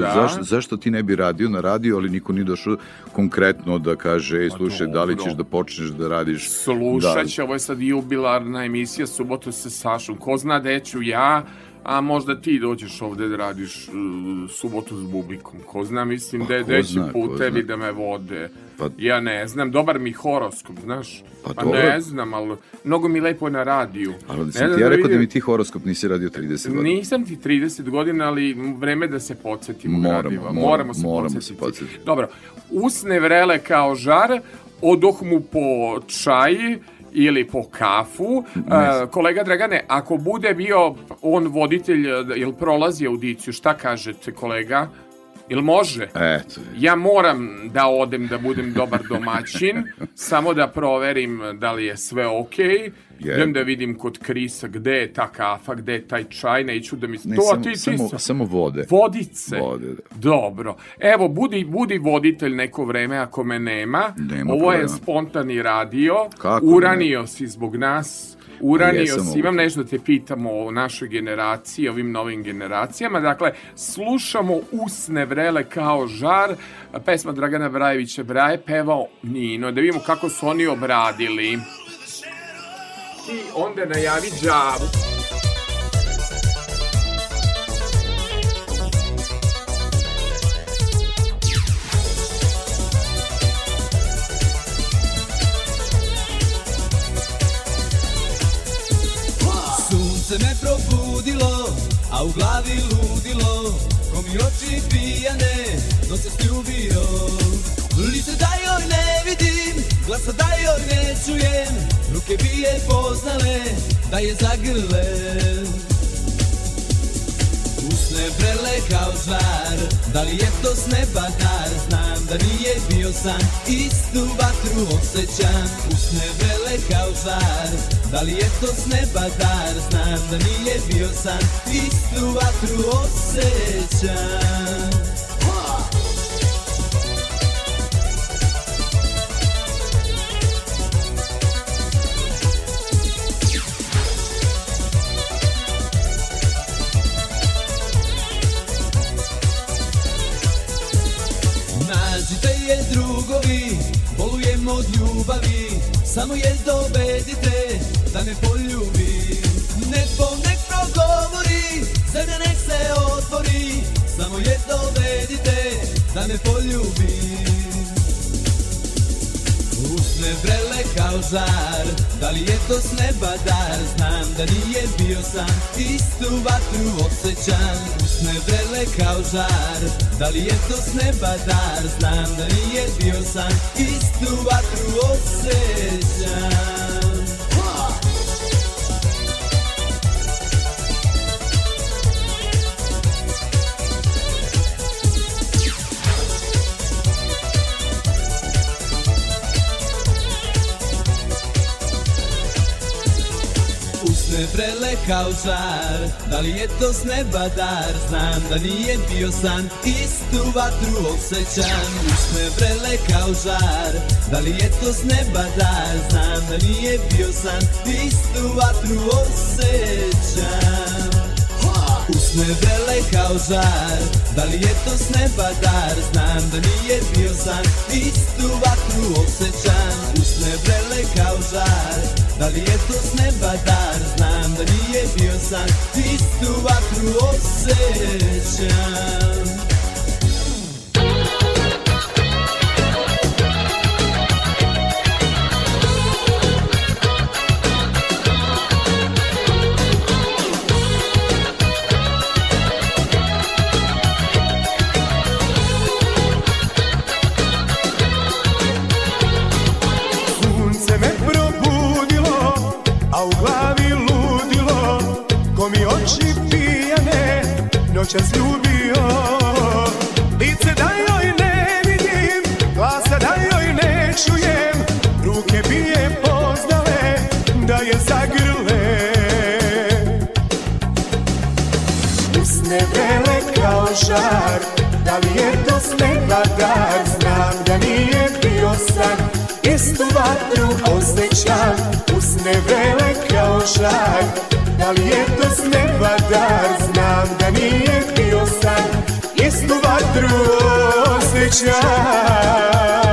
Da. zašto, zašto ti ne bi radio na radio, ali niko nije došao konkretno da kaže, ej, slušaj, da li dobro. ćeš da počneš da radiš Slušat će, ovo je sad jubilarna emisija, subotu sa Sašom. Ko zna gde ću ja, a možda ti dođeš ovde da radiš uh, subotu s bubikom. Ko zna, mislim, Pa da zna, ko putevi da me vode. Pa- Ja ne znam, dobar mi horoskop, znaš. Pa Pa, ne znam, ali mnogo mi lepo je na radiju. Ali Ne sam ti ja rekao da vidim- mi ti horoskop nisi radio 30 godina. Nisam ti 30 godina, ali vreme da se podsjetimo Moramo, gradiva. moramo, moramo se moramo podsjetiti. se podsjetiti. Dobro, usne vrele kao žar, odoh mu po čaj ili po kafu. E, kolega Dragane, ako bude bio on voditelj, jel prolazi audiciju, šta kažete kolega? Jel može? Eto, Ja moram da odem da budem dobar domaćin, samo da proverim da li je sve okej. Je. Idem da vidim kod Krisa gde je ta kafa, gde je taj čaj, neću da mi... Ne, to, samo, ti, ti samo, sa- samo vode. Vodice. Vode, da. Dobro. Evo, budi, budi voditelj neko vreme ako me nema. Nema Ovo je problema. spontani radio. Kako Uranio si zbog nas. Uranio Jesam si. ovo. Imam nešto da te pitamo o našoj generaciji, ovim novim generacijama. Dakle, slušamo usne vrele kao žar. Pesma Dragana Brajevića Braje pevao Nino. Da vidimo kako su oni obradili. Ti onda najavi džavu. Sunce me probudilo, a u glavi ludilo Ko mi oči pijane, no se stljubio Lice da joj ne vidim, glasa da joj ne čujem Ruke bi je poznale, da je zagrlem Usne vrele kao žar Da li je to s neba dar? Znam da nije bio san Istu vatru osjećam. Usne vrele kao žar Da li je to s neba dar? Znam da nije bio san Istu vatru osjećam Nađite je drugovi, bolujem od ljubavi Samo je dovedite da me poljubi. Nebo nek progovori, zemlja nek se otvori Samo je dovedite da me poljubi Usne vrele kao žar Da li je to s neba dar? Znam da nije bio san Istu vatru osjećam. Usne vrele kao žar Da li je to s neba dar? Znam da nije bio san Istu vatru osjećam Usne vrele kao žar Da li je to s neba dar? Znam da nije bio san. Istu vatru osjećam. Usne vrele kao žar. Da li je to s neba dar? Znam da nije bio san. Istu vatru osjećam Usne vrele kao žar Da li je to s neba dar? Znam da nije bio san. Istu vatru osjećam. Usne vrele kao žar Da li je to s neba dar? Znam da nije bio san. Istu vatru osjećam noćas ljubio. Lice da joj ne vidim, glasa da joj ne čujem. Ruke bi je poznale, da je zagrle. Usne vrele kao žar Da li je to s neba dar? Znam da nije bio san Istu vatru osjećam Usne vrele kao žar Da li je to s neba? Dar Znam da nije bio san Istu vatru osjećam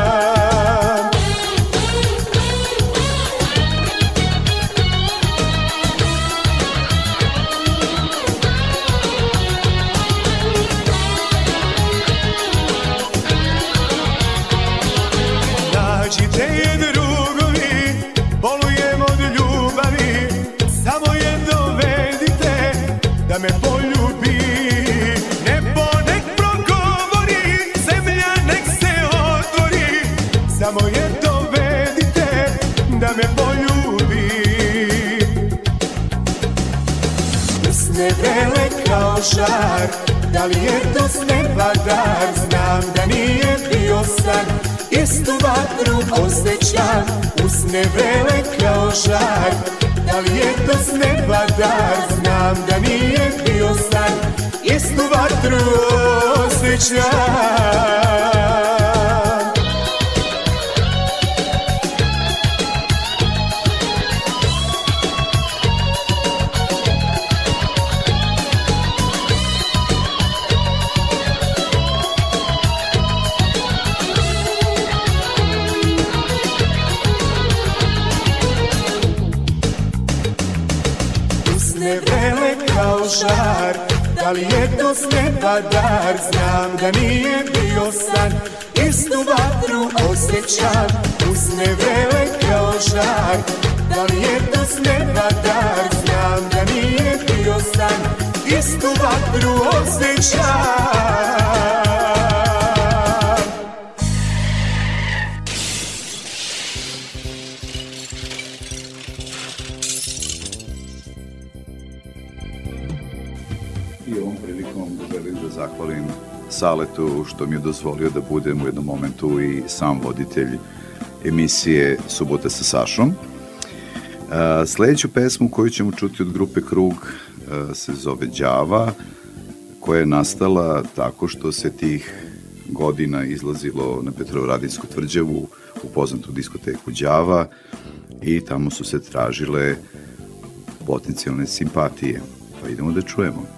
žar Da li je to s neba dar? Znam da nije bio san Istu vatru osjećam Usne vrele kao žar Da li je to s neba dar? Znam da nije bio san Istu vatru osjećam to s neba dar Znam da nije bio san. Istu vatru osjećam Usne vrele kao žar Da li je to s neba dar? Znam da nije bio san. Istu vatru osjećam zahvalim Saletu što mi je dozvolio da budem u jednom momentu i sam voditelj emisije Subota sa Sašom. Sledeću pesmu koju ćemo čuti od grupe Krug se zove Đava, koja je nastala tako što se tih godina izlazilo na Petrovaradijsku tvrđavu u poznatu diskoteku Đava i tamo su se tražile potencijalne simpatije. Pa idemo da čujemo.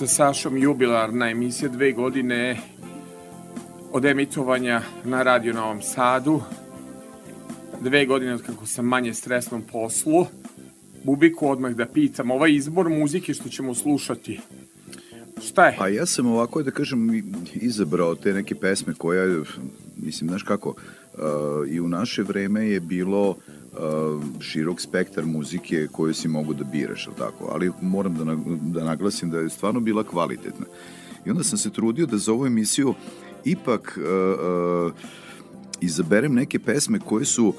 Sa Sašom jubilarna emisija dve godine od emitovanja na Radio Novom Sadu. dve godine od kako sam manje stresnom poslu. Bubiku odmah da pitam, ovaj izbor muzike što ćemo slušati, šta je? Pa ja sam ovako, da kažem, izabrao te neke pesme koja, mislim, znaš kako, uh, i u naše vreme je bilo uh, širok spektar muzike koju si mogu da biraš, ali tako? Ali moram da, da naglasim da je stvarno bila kvalitetna. I onda sam se trudio da za ovu emisiju ipak uh, uh, izaberem neke pesme koje su uh,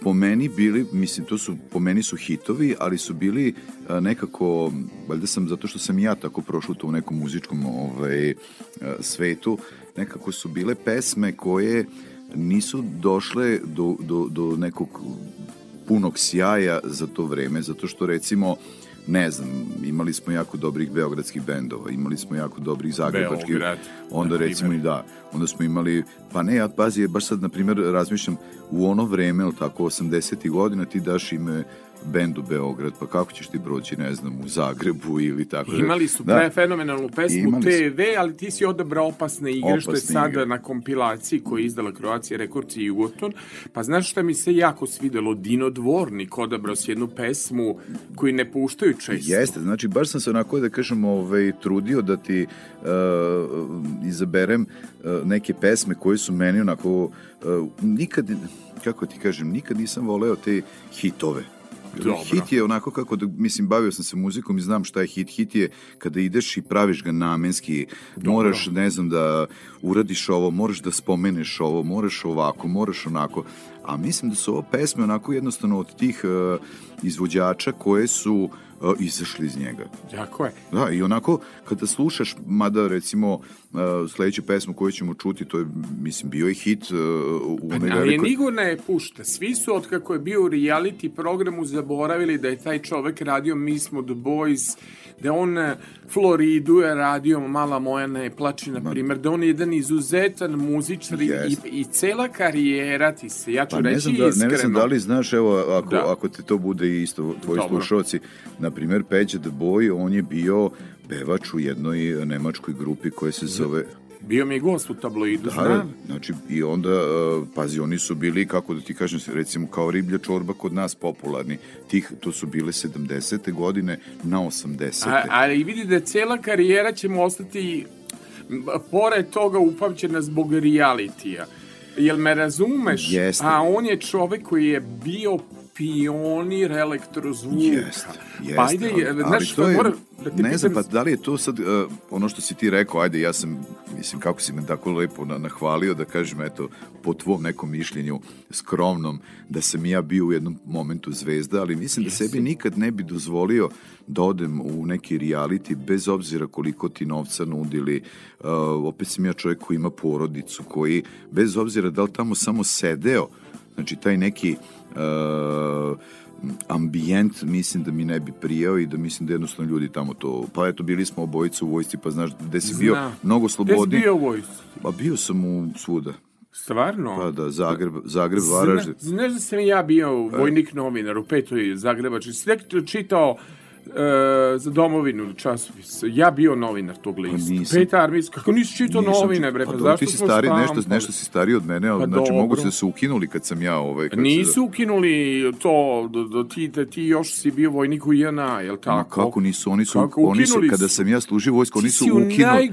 po meni bili, mislim, to su, po meni su hitovi, ali su bili uh, nekako, valjda sam, zato što sam ja tako prošao to u nekom muzičkom ovaj, uh, svetu, nekako su bile pesme koje nisu došle do, do, do nekog punog sjaja za to vreme, zato što recimo ne znam, imali smo jako dobrih beogradskih bendova, imali smo jako dobrih zagrebačkih, Beograd, onda recimo i da, onda smo imali, pa ne, ja pazi, baš sad, na primjer, razmišljam, u ono vreme, ili tako, 80. godina, ti daš ime bendu Beograd, pa kako ćeš ti proći, ne znam, u Zagrebu ili tako. da- Imali su da. fenomenalnu pesmu. TV, ali ti si odabrao opasne igre, što je Opasne sada igre. na kompilaciji koju je izdala Kroacija Rekords i Jugoton. Pa znaš šta mi se jako svidelo? Dino Dvornik odabrao si jednu pesmu koju ne puštaju često. Jeste, znači baš sam se onako da kažem ovaj, trudio da ti uh, izaberem uh, neke pesme koje su meni onako uh, nikad, kako ti kažem, nikad nisam voleo te hitove. Dobro. Hit je onako kako, da, mislim, bavio sam se muzikom i znam šta je hit. Hit je kada ideš i praviš ga namenski, moraš, ne znam, da uradiš ovo, moraš da spomeneš ovo, moraš ovako, moraš onako. A mislim da su ovo pesme onako jednostavno od tih uh, izvođača koje su uh, izašli iz njega. Jako je. Da, i onako, kada slušaš, mada recimo uh, sledeću pesmu koju ćemo čuti, to je, mislim, bio je hit uh, u onoj Ali je velikoj... nigo ne pušta. Svi su od kako je bio u reality programu zaboravili da je taj čovek radio Mi smo the boys, da on Floridu je radio Mala moja ne plači, na primjer, da on je jedan izuzetan muzičar i, Jeste. i cela karijera ti se, ja ću Pa ne reći znam, da, iskreno. ne znam da li znaš, evo, ako, Da. ako te to bude isto, tvoji Dobro. slušalci, na primjer, Peđa the Boy, on je bio pevač u jednoj nemačkoj grupi koja se zove... Bio mi je gost u tabloidu, Da, znam. znači, i onda, uh, pazi, oni su bili, kako da ti kažem, recimo, kao riblja čorba kod nas popularni. Tih, to su bile 70. godine na 80. A, ali vidi da cela karijera će mu ostati pored toga upamćena zbog realitija. Jel me razumeš? Jeste. A on je čovek koji je bio pionir elektrozvuka. Jeste, jeste. Pa ajde, ali- znaš to je, da ti ne znam, pa da li je to sad uh, ono što si ti rekao, ajde, ja sam, mislim, kako si me tako lepo na, nahvalio da kažem, eto, po tvom nekom mišljenju skromnom, da sam ja bio u jednom momentu zvezda, ali mislim da sebi nikad ne bi dozvolio da odem u neki reality, bez obzira koliko ti novca nudili. Uh, opet sam ja čovjek koji ima porodicu, koji, bez obzira da li tamo samo sedeo, znači taj neki uh, ambijent mislim da mi ne bi prijao i da mislim da jednostavno ljudi tamo to, pa eto bili smo obojica u vojsci pa znaš gde si bio Znam. mnogo Gde si bio u vojsci? Pa bio sam u svuda. Stvarno? Pa da, Zagreb, Zagreb, Zna- Varaždin. Znaš da sam ja bio vojnik novinar u petoj Zagrebači. Nekako čitao e, za domovinu časopis. Ja bio novinar tog lista. nisam. Peta armijska. Kako nisi čitao Nisam novine, bre? Pa Pa, zašto ti si stari, nešto, nešto si stariji od mene, ali Pa znači mogu dobro. se su ukinuli kad sam ja ovaj... Kad Nisu Se, ukinuli to, do, do ti, da ti još si bio vojnik u JNA, jel Ma tako? kako nisu, oni su, Kako? oni su, kada sam ja služio vojsku, oni su ukinuli,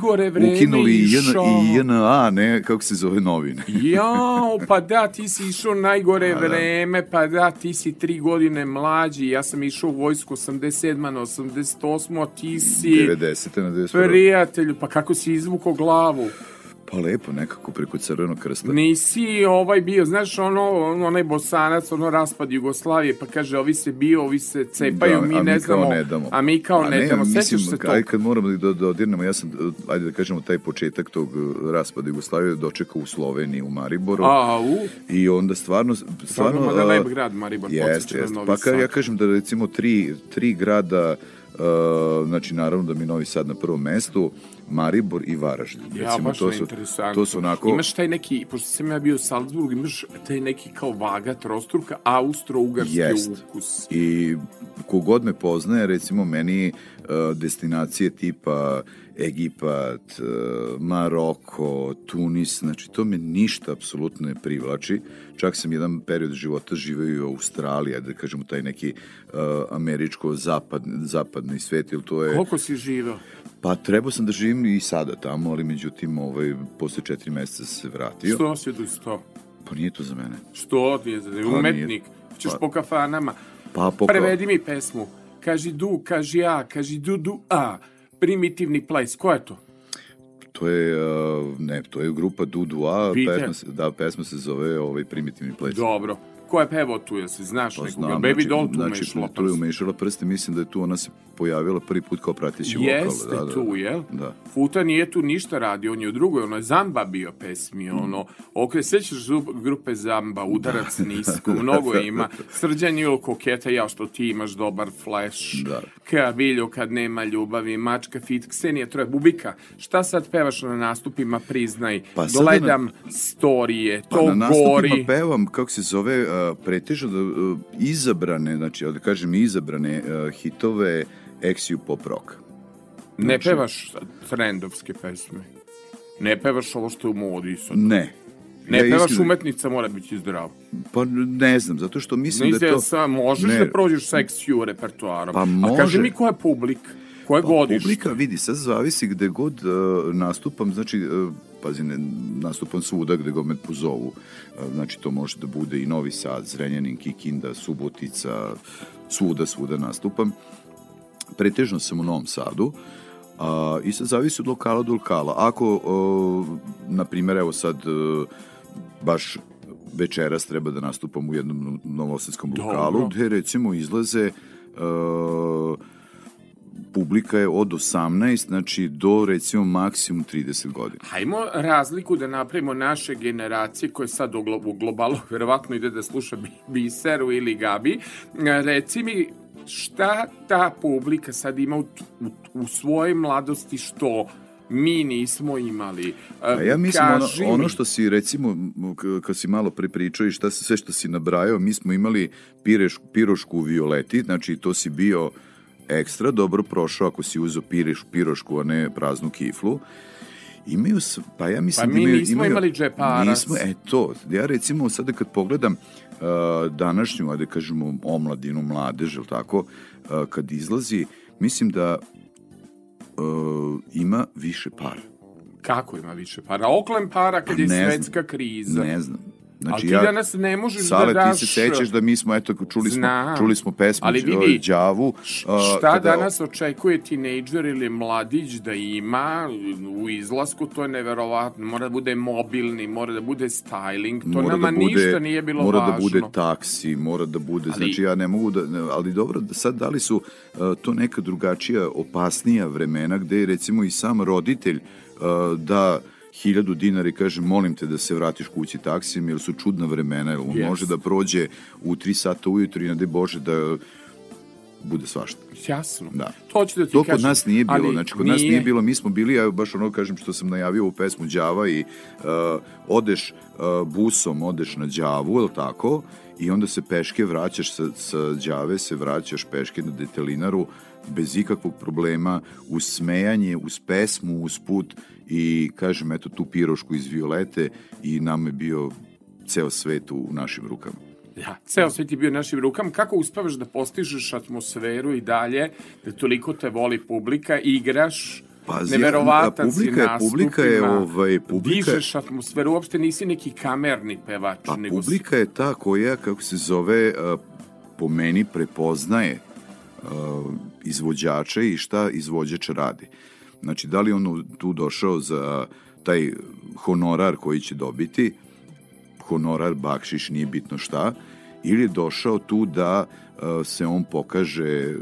ukinuli i, JN, išao. i JNA, ne, kako se zove novine. Jao, pa da, ti si išao najgore Pa da. vreme, pa da, ti si tri godine mlađi, ja sam išao u vojsku 87. na 88. a ti si 90. na 91. prijatelju, pa kako si izvukao glavu? Pa lepo, nekako preko crvenog krsta. Nisi ovaj bio, znaš, ono, onaj bosanac, ono raspad Jugoslavije, pa kaže, ovi se bio, ovi se cepaju, Da, mi a ne mi znamo, ne damo. a mi kao A ne, damo, mislim, sećaš se Ajde, to? kad moramo da, da dodirnemo, ja sam, ajde da kažemo, taj početak tog uh, raspada Jugoslavije dočekao u Sloveniji, u Mariboru. A, u, I onda stvarno... stvarno mada a, lep grad Maribor, jeste. Novi Pa kad ja kažem da recimo tri, tri grada Uh, znači naravno da mi Novi Sad na prvom mestu Maribor i Varaždin. Ja, Recimo, baš to su, interesantno. to su onako... Imaš taj neki, pošto sam ja bio u Salzburgu, imaš taj neki kao vaga trostruka, austro-ugarski Jest. ukus. I kogod me poznaje, recimo meni uh, destinacije tipa Egipat, uh, Maroko, Tunis, znači to me ništa apsolutno ne privlači. Čak sam jedan period života živeo i u Australiji, da kažemo taj neki uh, američko-zapadni zapadni svet, ili to je... Koliko si živeo? Pa trebao sam da živim i sada tamo, ali međutim, ovaj, posle četiri meseca se vratio. Što si do sto? Pa nije to za mene. Što ti je za nije. umetnik? Ćeš Pa- po kafanama. Pa po Prevedi mi pesmu. Kaži du, kaži a, kaži du, du, a. Primitivni place. Ko je to? To je, ne, to je grupa Dudu A, Peter. pesma, se- da, pesma se zove ovaj, Primitivni ples. Dobro. Ko je pevao tu, jel se znaš Pa nekoga? znam, Baby Doll tu znači, umešala tu je umešala prste, mislim da je tu ona se pojavila prvi put kao prateći vokal. Jeste da, da, tu, jel? Da. Futa nije tu ništa radio, on je u drugoj, ono je Zamba bio pesmi, ono, okre, sećaš grupe Zamba, udarac nisko, mnogo ima, srđan ili koketa, ja što ti imaš dobar flash, Da. kabiljo kad nema ljubavi, mačka fit, Ksenija Troje, Bubika, šta sad pevaš na nastupima, priznaj, Pa gledam storije, to Pa na nastupima gori, pevam, kako se zove, uh, pretežno da, uh, izabrane, znači, da kažem izabrane uh, hitove ex pop rock. ne znači- pevaš trendovske pesme, ne pevaš ovo što je u modi sad. Ne. Ne Ja pevaš iskreno- umetnica, mora biti zdrav. Pa ne znam, zato što mislim Mislim da je to... Sam, možeš Ne. da prođeš sa XQ repertoarom. Pa A kaži može. mi ko je publik? Koje Pa, godište? Publika, vidi, sad zavisi gde god uh, nastupam, znači, uh, pazi, ne, nastupam svuda gde god me pozovu. Uh, znači, to može da bude i Novi Sad, Zrenjanin, Kikinda, Subotica, svuda, svuda nastupam. Pretežno sam u Novom Sadu, a, i sad zavisi od lokala do lokala. Ako, na primjer, evo sad, uh, baš večeras treba da nastupam u jednom novosadskom Dobro. lokalu, gde recimo izlaze uh, publika je od 18, znači do recimo maksimum 30 godina. Hajmo razliku da napravimo naše generacije koje sad u, glo, u globalu verovatno ide da sluša Bi- Biseru ili Gabi. E, Reci mi šta ta publika sad ima u, u, u svojoj mladosti što mi nismo imali. A ja mislim ono, kaži ono što si recimo, kad si malo prepričao i šta, se- sve što si nabrajao, mi smo imali pireš, pirošku u violeti, znači to si bio ekstra dobro prošao ako si uzeo pireš, pirošku, a ne praznu kiflu. Imaju, pa ja mislim Pa da mi imaju, nismo imaju, imali džeparac. Nismo, e to, ja recimo sada kad pogledam uh, današnju, ajde kažemo, omladinu, mladež, ili tako, uh, kad izlazi, mislim da uh, ima više para. Kako ima više para? Oklem para kad je Ne znam. svetska kriza. Ne znam. Znači, Ali ti danas ne možeš Sale, da daš... ti se sećaš da mi smo, eto, čuli smo, Znam. čuli smo pesmu Ali vidi, Đavu. Šta kada- danas očekuje tinejdžer ili mladić da ima u izlasku, to je neverovatno. Mora da bude mobilni, mora da bude styling, to mora nama da bude, ništa nije bilo mora važno. da bude taksi, mora da bude, Ali- znači ja ne mogu da, ali dobro, da sad da li su uh, to neka drugačija, opasnija vremena gde je recimo i sam roditelj uh, da hiljadu dinara i kaže molim te da se vratiš kući taksijem jer su čudna vremena, jer on Yes. može da prođe u 3 sata ujutru i daj Bože da bude svašta. Jasno. Da. To ću da ti To kažem. kod nas nije bilo, ali znači kod nas nije bilo, mi smo bili, ja baš ono kažem što sam najavio u pesmu Đava i uh, odeš uh, busom, odeš na Đavu, je tako? I onda se peške vraćaš sa, sa Đave, se vraćaš peške na detelinaru bez ikakvog problema, uz smejanje, uz pesmu, uz put i kažem, eto tu pirošku iz Violete i nam je bio ceo svet u našim rukama. Ja, ceo svet je bio našim rukama. Kako uspevaš da postižeš atmosferu i dalje, da toliko te voli publika, igraš, Pazi, neverovatan si publika je- publika je, ovaj, publika- dižeš atmosferu, uopšte nisi neki kamerni pevač, Pa nego si- publika je ta koja, kako se zove, po meni prepoznaje izvođače i šta izvođač radi. Znači, da li on tu došao za taj honorar koji će dobiti, honorar, bakšiš, nije bitno šta, ili je došao tu da a, se on pokaže a,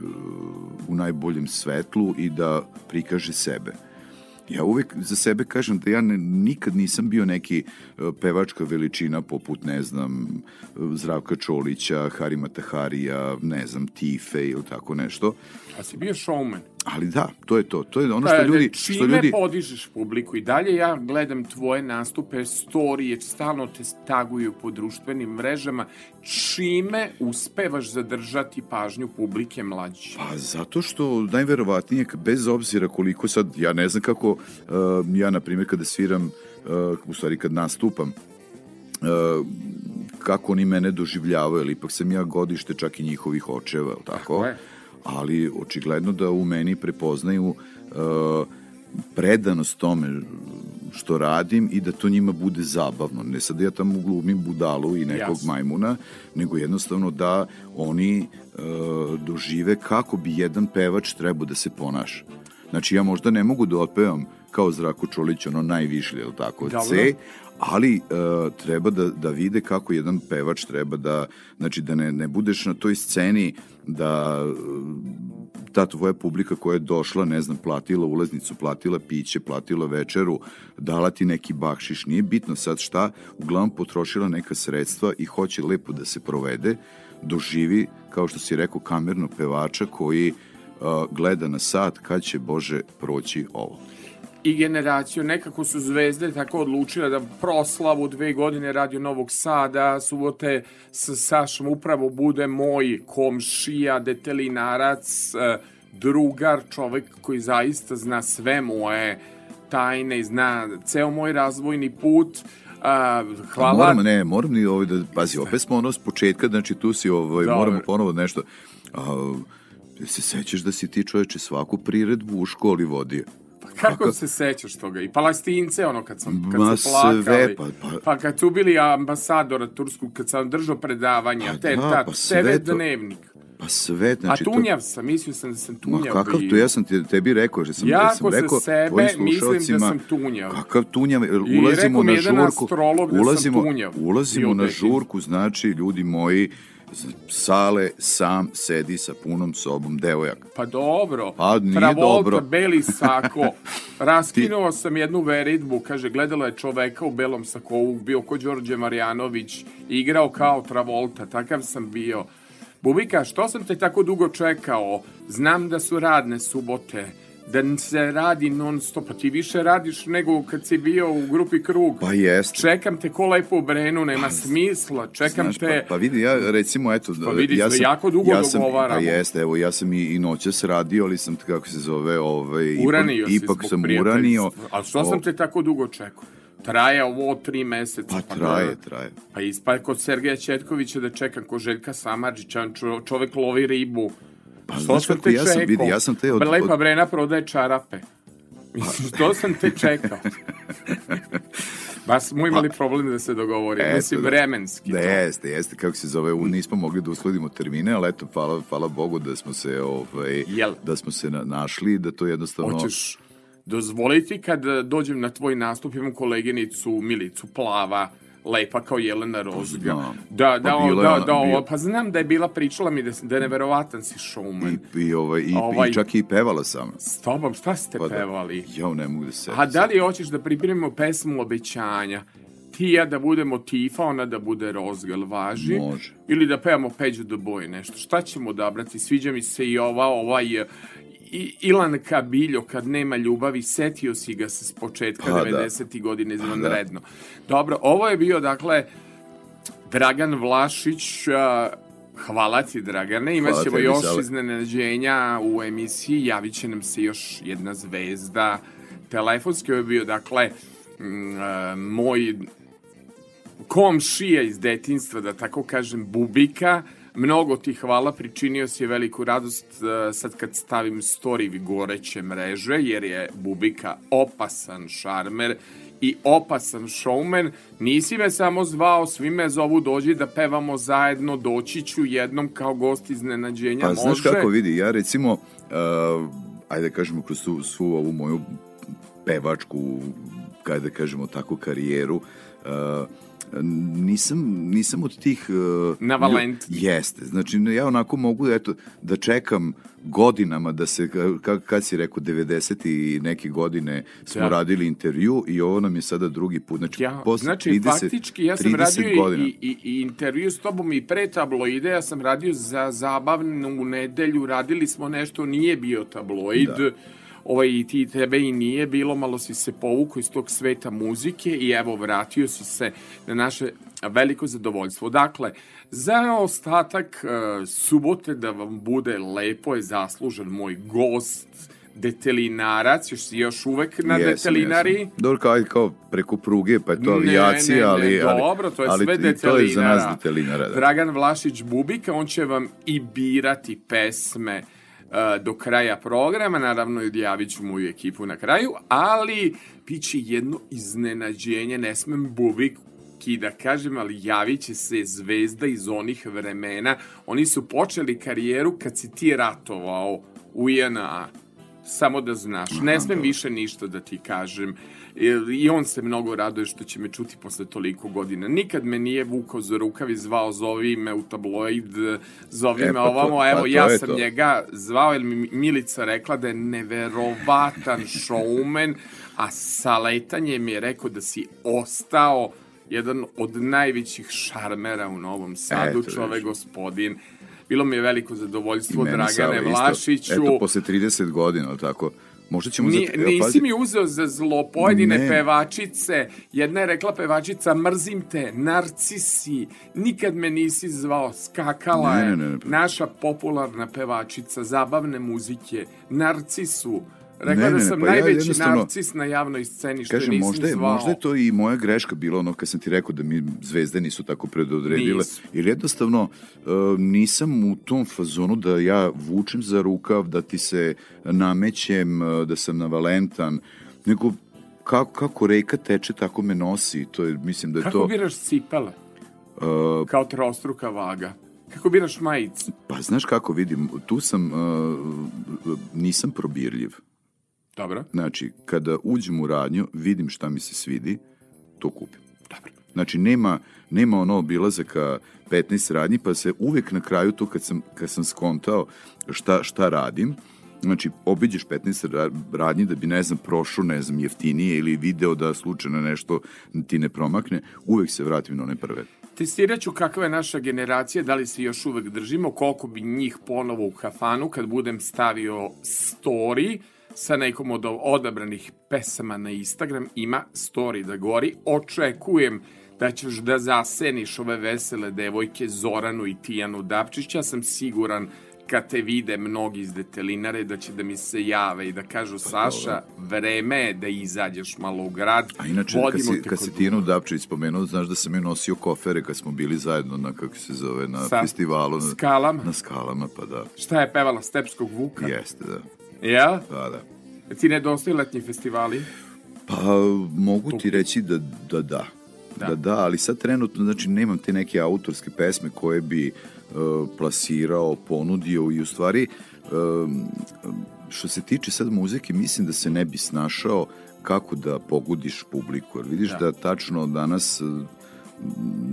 u najboljem svetlu i da prikaže sebe. Ja uvek za sebe kažem da ja ne, nikad nisam bio neki uh, pevačka veličina poput, ne znam, Zdravka Čolića, Harima Taharija, ne znam, Tife ili tako nešto. A si bio showman? Ali da, to je to. To je ono što ljudi... čime Što ljudi podižeš publiku i dalje ja gledam tvoje nastupe, storije, stalno te taguju po društvenim mrežama, čime uspevaš zadržati pažnju publike mlađe? Pa zato što najverovatnije, bez obzira koliko sad, ja ne znam kako, uh, ja na primjer kada sviram, uh, u stvari kad nastupam, uh, kako oni mene doživljavaju, ali ipak sam ja godište čak i njihovih očeva, tako? Tako je. Ali očigledno da u meni prepoznaju uh, predanost tome što radim i da to njima bude zabavno. Ne sad da ja tamo glumim budalu i nekog Jasno. majmuna, nego jednostavno da oni e, dožive kako bi jedan pevač trebao da se ponaša. Znači ja možda ne mogu da otpevam kao Zdravko Čolić, ono najvišlje, je li tako, Dobro. C, ali e, treba da, da vide kako jedan pevač treba da, znači da ne, ne budeš na toj sceni da ta tvoja publika koja je došla, ne znam, platila ulaznicu, platila piće, platila večeru, dala ti neki bakšiš, nije bitno sad šta, uglavnom potrošila neka sredstva i hoće lepo da se provede, doživi, kao što si rekao, kamernog pevača koji uh, gleda na sat kad će, Bože, proći ovo. I generaciju. Nekako su zvezde tako odlučile da proslavu dve godine Radio Novog Sada, subote sa Sašom upravo bude moj komšija, detelinarac, eh, drugar, čovek koji zaista zna sve moje tajne i zna ceo moj razvojni put. A, hvala. Moram, ne, moram ni ovaj da, pazi, opet smo ono s početka, znači tu si, ovaj, Dobro. moramo ponovo nešto. A, jel se sećaš da si ti čoveče svaku priredbu u školi vodio? Kako se sećaš toga? I palestince, ono, kad sam, kad Ma sam plakali. sve, pa- pa- pa kad su bili ambasadora Tursku, kad sam držao predavanja, Pa te, da, ta, pa sve to- dnevnik. Pa sve, znači... A tunjav sam, mislio sam da sam Ma tunjav. kakav bio. to, ja sam ti, tebi rekao, že sam, Jako sam rekao sebe tvojim mislim da sam tunjav. Kakav tunjav, jer I ulazimo rekao mi na jedan žurku, astrolog da sam ulazimo, tunjav. ulazimo na žurku, znači, ljudi moji, Sale sam sedi sa punom sobom devojaka. Pa dobro. Pa nije Travolta, dobro. beli sako. Raskinuo sam jednu veritbu, kaže, gledala je čoveka u belom sakovu, bio ko Đorđe Marjanović, igrao kao Travolta, takav sam bio. Bubika, što sam te tako dugo čekao? Znam da su radne subote, da se radi non stop, pa ti više radiš nego kad si bio u grupi Krug. Pa jeste. Čekam te ko lepo u Brenu, nema smisla, čekam Znaš, te... pa, pa vidi, ja recimo, eto... Pa vidi, ja sve jako dugo ja sam, dogovaramo. Pa jeste, evo, ja sam i, i noćas radio, ali sam, kako se zove, ovaj, Uranio ipak, ipak sam uranio. A što sam O, te tako dugo čekao? Traje ovo tri meseca. Pa traje, da- traje. Pa ispa kod Sergeja Četkovića da čekam, kod Željka Samadžića, čovek lovi ribu. Pa Što sam te ja sam, vidi, ja sam te od... Lepa Brena prodaje čarape. Mislim, što sam te čekao? Ba smo imali problem da se dogovorimo. Mislim, da. vremenski. Da, to. jeste, jeste, kako se zove, u, nismo mogli da uskladimo termine, ali eto, hvala, hvala Bogu da smo se, ovaj, Jel? da smo se na, našli, da to jednostavno... Hoćeš dozvoliti kad dođem na tvoj nastup, imam koleginicu Milicu Plava, lepa kao Jelena Rozga. Znam. Da, da, Pa da, ona- da, pa znam da je bila pričala mi da, da je neverovatan si showman. I, i, ovaj, i, Ovaj- i čak i pevala sam. S tobom, šta ste Pa da. pevali? Ja ne mogu da se... A da li hoćeš da pripremimo pesmu obećanja? Ti i ja da budemo Tifa, ona da bude Rozgal, važi? Može. Ili da pevamo Peđu the Boy, nešto. Šta ćemo odabrati? Sviđa mi se i ova, ovaj... I, Ilan Kabiljo, kad nema ljubavi, setio si ga se s početka Pa da. 90. godine izvanredno. Dobro, ovo je bio, dakle, Dragan Vlašić, a, hvala ti Dragane, imat Hvala ćemo tebi, još Sale. iznenađenja u emisiji, javit će nam se još jedna zvezda. Telefonski je bio, dakle, a, moj komšija iz detinstva, da tako kažem, Bubika. Mnogo ti hvala, pričinio si veliku radost e, sad kad stavim story goreće mreže, jer je Bubika opasan šarmer i opasan showman. Nisi me samo zvao, svi me zovu dođi da pevamo zajedno, doći ću jednom kao gost iznenađenja. Pa Može? znaš kako vidi, ja recimo, uh, ajde da kažemo kroz tu, svu ovu moju pevačku, kada da kažemo tako, karijeru, uh, nisam, nisam od tih... Uh, Na Valentinu. Jeste, znači ja onako mogu eto, da čekam godinama da se, ka, kad si rekao 90 i neke godine smo Da. radili intervju i ovo nam je sada drugi put. Znači, Ja, posle znači, 30, faktički, ja sam 30 radio godina. i, i, i intervju s tobom i pre tabloide, ja sam radio za zabavnu nedelju, radili smo nešto, nije bio tabloid, Da. Ovaj, i ti tebe i nije bilo, malo si se povukao iz tog sveta muzike i evo, vratio si se na naše veliko zadovoljstvo. Dakle, za ostatak uh, subote da vam bude lepo je zaslužen moj gost, detelinarac, još si još uvek na Jesam, detelinari. jesam. Dobro, kao, kao preko pruge, pa je to avijacija, ne, ne, ali, ali, dobro, to je ali sve i to je za nas detelinara. detelinara. Da. Dragan Vlašić Bubika, on će vam i birati pesme uh, do kraja programa, naravno i odjavit ću moju ekipu na kraju, ali piće jedno iznenađenje, ne smem Bubik i da kažem, ali javit će se zvezda iz onih vremena. Oni su počeli karijeru kad si ti ratovao u INA. Samo da znaš, ne smem više ništa da ti kažem. I- on se mnogo raduje što će me čuti posle toliko godina. Nikad me nije vukao za rukav i zvao, zovi me u tabloid, zovi E, me pa to- ovamo, pa evo, to ja sam to. njega zvao, jer mi Milica rekla da je neverovatan showman, a sa letanjem je rekao da si ostao jedan od najvećih šarmera u Novom Sadu, Eto, čovek vidiš. gospodin. Bilo mi je veliko zadovoljstvo, Dragane Sava isto. Vlašiću. Eto, posle 30 godina, tako, možda ćemo... Ni, za, nisi pazi, mi uzeo za zlo pojedine Ne. pevačice. Jedna je rekla pevačica, mrzim te, narcisi, nikad me nisi zvao, skakala Ne, je. ne, ne, ne. Naša popularna pevačica, zabavne muzike, narcisu. Rekla Ne, da ne, ne, sam pa ja najveći jednostavno- narcis na javnoj sceni, što Kažem, nisam možda je, zvao. možda je to i moja greška bilo ono kad sam ti rekao da mi zvezde nisu tako predodredile. Nisu. Jer jednostavno uh, nisam u tom fazonu da ja vučem za rukav, da ti se namećem, uh, da sam navalentan, nego kako, kako reka teče, tako me nosi. To je, mislim da je Kako to... biraš cipele? Uh, Kao trostruka vaga. Kako biraš majicu? pa znaš kako vidim, tu sam, uh, nisam probirljiv. Dobro, Znači, kada uđem u radnju, vidim šta mi se svidi, to kupim. dobro. Znači, nema, nema ono obilazaka 15 radnji, pa se uvek na kraju to kad sam, kad sam skontao šta, šta radim, znači, obiđeš 15 ra- radnji da bi, ne znam, prošao, ne znam, jeftinije ili video da slučajno nešto ti ne promakne, uvek se vratim na one prve. Testirat ću kakva je naša generacija, da li se još uvek držimo, koliko bi njih ponovo u kafanu kad budem stavio story sa nekom od odabranih pesama na Instagram, ima story da gori. Očekujem da ćeš da zaseniš ove vesele devojke Zoranu i Tijanu Dapčić. Ja sam siguran kad te vide mnogi iz detelinare da će da mi se jave i da kažu Saša, vreme je da izađeš malo u grad. A inače, kad si, kad si Tijanu Dapčević spomenuo, znaš da sam je nosio kofere kad smo bili zajedno na, kako se zove, na Sa festivalu. Na, skalama? Na skalama, pa da. Šta je pevala Stepskog Vuka? Jeste, da. Ja? Da, da. Ti nedostaju letnji festivali? Pa mogu ti reći da da. da. Da. Da, da, ali sad trenutno, znači, nemam te neke autorske pesme koje bi uh, plasirao, ponudio i u stvari, um, što se tiče sad muzike, mislim da se ne bi snašao kako da pogodiš publiku. Jer vidiš da, Da. tačno danas uh,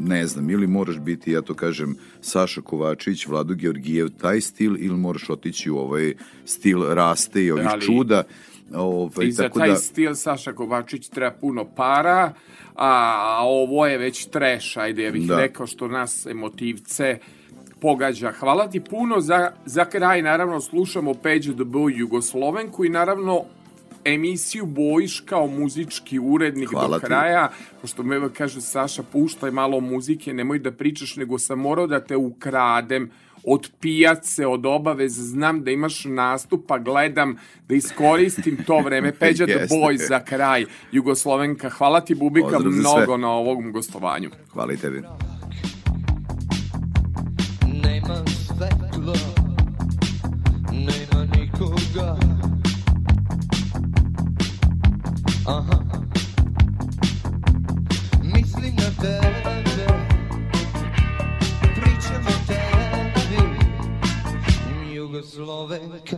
ne znam, ili moraš biti, ja to kažem, Saša Kovačić, Vlado Georgijev, taj stil, ili moraš otići u ovaj stil raste i ovih Ali- čuda. Ovaj, I za tako taj da, stil Saša Kovačić treba puno para, a ovo je već treš, ajde, ja bih Da. rekao što nas emotivce pogađa. Hvala ti puno za, za kraj, naravno slušamo Peđu the Boy Jugoslovenku i naravno emisiju bojiš kao muzički urednik Hvala do ti. kraja, pošto me kaže Saša, puštaj malo muzike, nemoj da pričaš, nego sam morao da te ukradem od pijace, od obaveza, znam da imaš nastup, pa gledam da iskoristim to vreme. Peđa the Jeste. Boy za kraj, Jugoslovenka. Hvala ti, Bubika, mnogo sve. na ovom gostovanju. hvala i tebi. Nema svetla, nema nikoga Aha. Mislim na tebe. Pričam o tebi. Jugoslovenka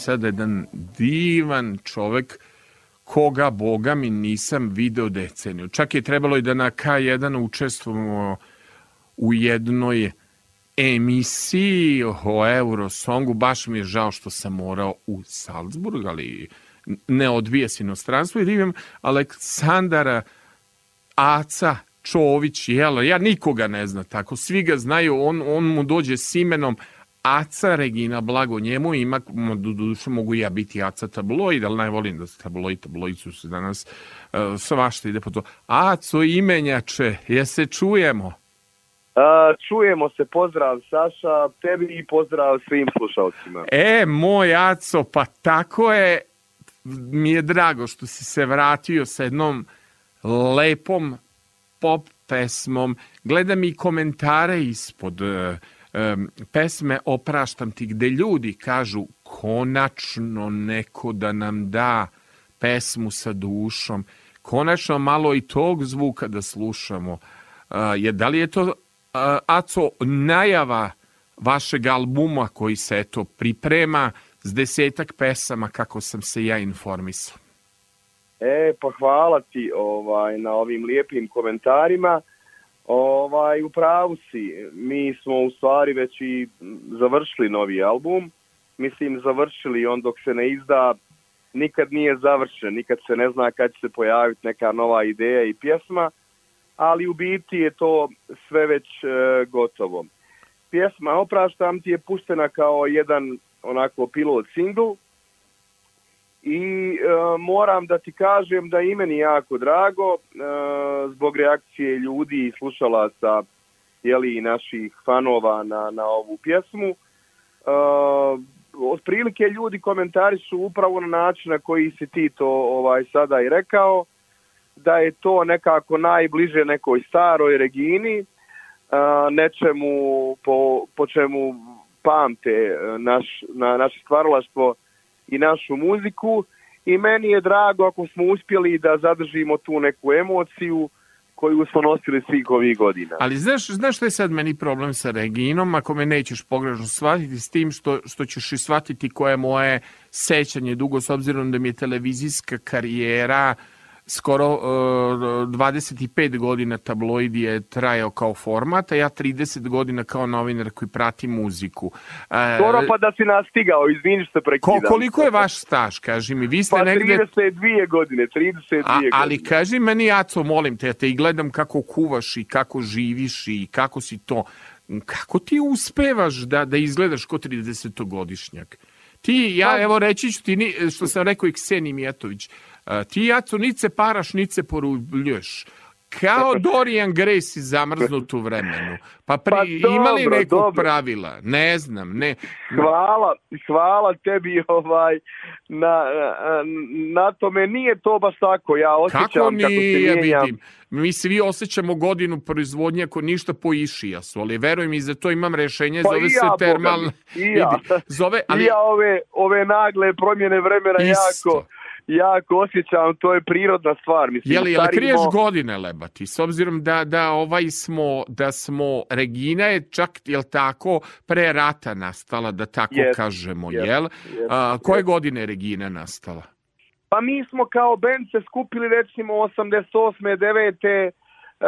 I sad jedan divan čovek koga, boga mi, nisam video deceniju. Čak je trebalo i da na K1 učestvujemo u jednoj emisiji o Eurosongu. Baš mi je žao što sam morao u Salzburg, ali ne odbija se inostranstvo i divim Aleksandara Aca Čović, jel, ja nikoga ne znam tako, svi ga znaju, on, on mu dođe s imenom Aca Regina, blago njemu, ima, do duše mogu ja biti Aca tabloid, ali najvolim da se tabloid, tabloid su se danas uh, svašta ide po to. Aco imenjače, je se čujemo? A, čujemo se, pozdrav Saša, tebi i pozdrav svim slušalcima. E, moj Aco, pa tako je, mi je drago što si se vratio sa jednom lepom pop pesmom. Gledam i komentare ispod uh, um, pesme Opraštam ti, gde ljudi kažu konačno neko da nam da pesmu sa dušom, konačno malo i tog zvuka da slušamo. Uh, je, da li je to, uh, Aco, najava vašeg albuma koji se eto priprema s desetak pesama kako sam se ja informisao? E, pa hvala ti ovaj, na ovim lijepim komentarima. Ovaj, u pravu si, mi smo u stvari već i završili novi album. Mislim, završili on dok se ne izda, nikad nije završen, nikad se ne zna kad će se pojaviti neka nova ideja i pjesma, ali u biti je to sve već e, gotovo. Pjesma Opraštam ti je puštena kao jedan onako pilot single i e, moram da ti kažem da je i meni jako drago e, zbog reakcije ljudi i slušalaca jeli, naših fanova na, na ovu pjesmu. E, otprilike ljudi komentari su upravo na način na koji si ti to ovaj sada i rekao, da je to nekako najbliže nekoj staroj Regini, a, nečemu po, po čemu pamte e, naš, na, naše stvaralaštvo i našu muziku i meni je drago ako smo uspjeli da zadržimo tu neku emociju koju smo nosili svih ovih godina. Ali znaš, znaš što je sad meni problem sa Reginom, ako me nećeš pogrešno shvatiti s tim što, što ćeš i shvatiti koje je moje sećanje dugo, s obzirom da mi je televizijska karijera skoro uh, 25 godina tabloid je trajao kao format, a ja 30 godina kao novinar koji prati muziku. Uh, Skoro pa da si nas stigao, izvini što prekidam. ko, koliko je vaš staž, kaži mi? Vi ste Pa negde... 32 godine, 32 A, godine. ali kaži meni, Jaco, molim te, ja te i gledam kako kuvaš i kako živiš i kako si to. Kako ti uspevaš da, da izgledaš ko 30-godišnjak? Ti, ja, Pa- evo reći ću ti, što sam rekao i Kseni Mijatović, ti, Jaco, nice paraš, nice porubljuješ. kao Dorian Grace zamrznut u vremenu. Pa, pri, Pa ima li dobro, nekog dobro. pravila? Ne znam, ne. Hvala, hvala tebi ovaj, na, na tome. Nije to baš tako. Ja osjećam Kako kako, se vidim. Mi svi osjećamo godinu proizvodnje ako ništa po išija su, ali veruj mi, za to imam rešenje, Pa zove i se ja. Boga mi, i ja. Zove, ali I ja ove, ove nagle promjene vremena Isto. jako, jako osjećam. To je prirodna stvar. Mislim, Jeli, jel starimo- kriješ godine lebati? S obzirom da, da ovaj smo, da smo, Regina je čak, jel tako, pre rata nastala, da tako Jest, kažemo, jest, jel? jest, A, koje jest. godine je Regina nastala? Pa mi smo kao band se skupili recimo 88. 9. Uh,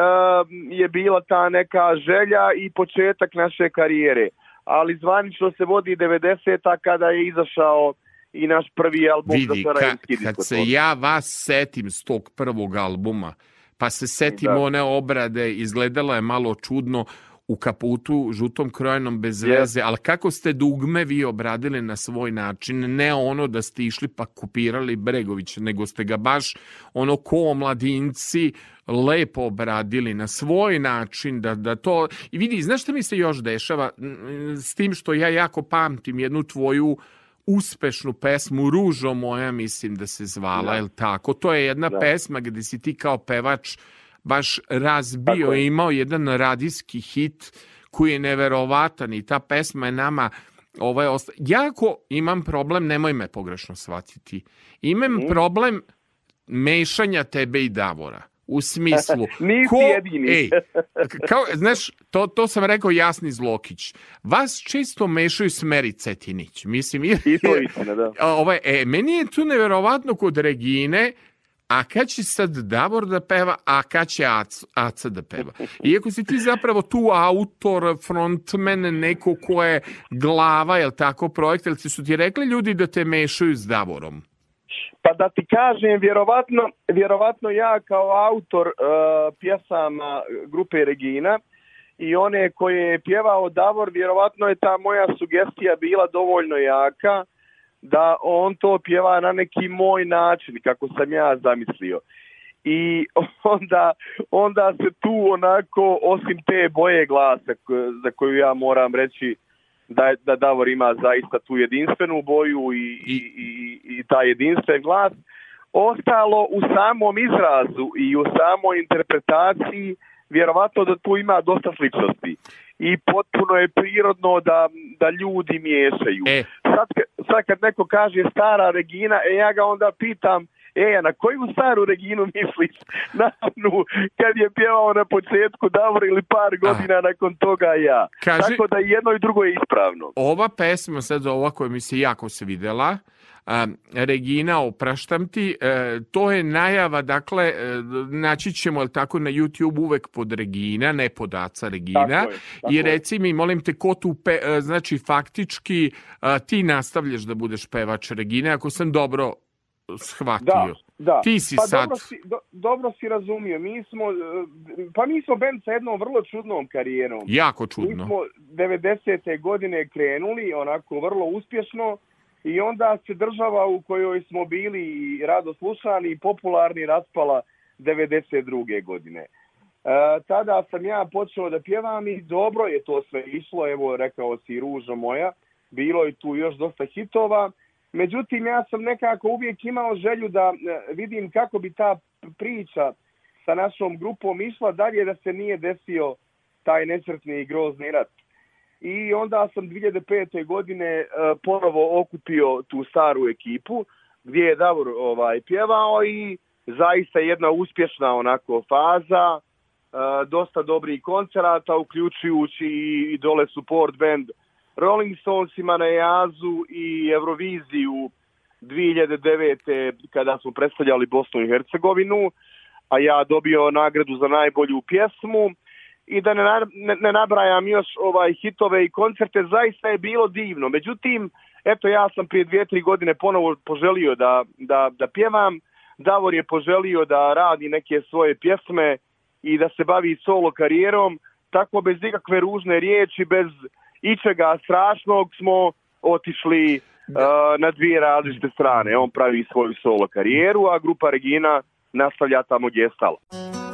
je bila ta neka želja i početak naše karijere. Ali zvanično se vodi 90. kada je izašao i naš prvi album Vidi, za ka, Sarajevski kad se ja vas setim s tog prvog albuma, pa se setim Da. one obrade, izgledala je malo čudno u kaputu, žutom krojenom bez Jest. veze, ali kako ste dugme vi obradili na svoj način, ne ono da ste išli pa kopirali Bregović, nego ste ga baš ono ko mladinci lepo obradili na svoj način da, da to... I vidi, znaš šta mi se još dešava s tim što ja jako pamtim jednu tvoju uspešnu pesmu Ružo moja mislim da se zvala, Da. jel tako? To je jedna Da. pesma gde si ti kao pevač baš razbio Tako je. i imao jedan radijski hit koji je neverovatan i ta pesma je nama ovaj, osta... jako imam problem, nemoj me pogrešno shvatiti. Imam Mhm. problem mešanja tebe i Davora. U smislu... Nisi jedini. Ej, kao, znaš, to, to sam rekao Jasni Zlokić. Vas često mešaju s Meri Cetinić. Mislim, jer, I to je istina, da. Ovaj, e, meni je tu neverovatno kod Regine, a kad će sad Davor da peva, a kad će Ac, Aca da peva. Iako si ti zapravo tu autor, frontman, neko ko je glava, jel tako, projekta, ti su ti rekli ljudi da te mešaju s Davorom? Pa da ti kažem, vjerovatno, vjerovatno ja kao autor uh, pjesama grupe Regina i one koje je pjevao Davor, vjerovatno je ta moja sugestija bila dovoljno jaka da on to pjeva na neki moj način, kako sam ja zamislio. I onda, onda se tu onako, osim te boje glasa za koju ja moram reći da, da Davor ima zaista tu jedinstvenu boju i, i, i, i taj jedinstven glas. Ostalo u samom izrazu i u samoj interpretaciji vjerovatno da tu ima dosta sličnosti. I potpuno je prirodno da, da ljudi miješaju. E. Sad, sad kad neko kaže stara Regina, e ja ga onda pitam E, a na koju staru Reginu misliš? Na onu kad je pjevao na početku Davor ili par godina nakon toga ja. Kaži- Tako da jedno i drugo je ispravno. Ova pesma, sad ova koja mi se jako se videla, a, Regina, opraštam ti, e, to je najava, dakle, e, naći ćemo, jel tako, na YouTube uvek pod Regina, ne pod Aca Regina, Tako je, tako i je. reci mi, molim te, ko tu, pe, e, znači, faktički, a, ti nastavljaš da budeš pevač Regine, ako sam dobro shvatio. Da, da. Ti si pa sad... Dobro si, do, dobro si razumio. Mi smo, e, pa mi smo band sa jednom vrlo čudnom karijerom. Jako Mi čudno. smo 90. godine krenuli onako vrlo uspješno i onda se država u kojoj smo bili i rado slušani i popularni raspala 92. godine. E, tada sam ja počeo da pjevam i dobro je to sve išlo, evo rekao si ružo moja, bilo je tu još dosta hitova, međutim ja sam nekako uvijek imao želju da e, vidim kako bi ta priča sa našom grupom išla dalje da se nije desio taj nesretni i grozni rat. I onda sam 2005. godine e, ponovo okupio tu staru ekipu gdje je Davor ovaj pjevao i zaista jedna uspješna onako faza, e, dosta dobrih koncerata uključujući i dole support band Rolling Stonesima na Jazu i Euroviziju 2009. kada smo predstavljali Bosnu i Hercegovinu, a ja dobio nagradu za najbolju pjesmu i da ne, ne, ne nabrajam još ovaj hitove i koncerte, zaista je bilo divno. Međutim, eto ja sam prije dvije, tri godine ponovo poželio da, da, da pjevam, Davor je poželio da radi neke svoje pjesme i da se bavi solo karijerom, tako bez nikakve ružne riječi, bez ičega strašnog smo otišli uh, na dvije različite strane. On pravi svoju solo karijeru, a grupa Regina nastavlja tamo gdje je stala.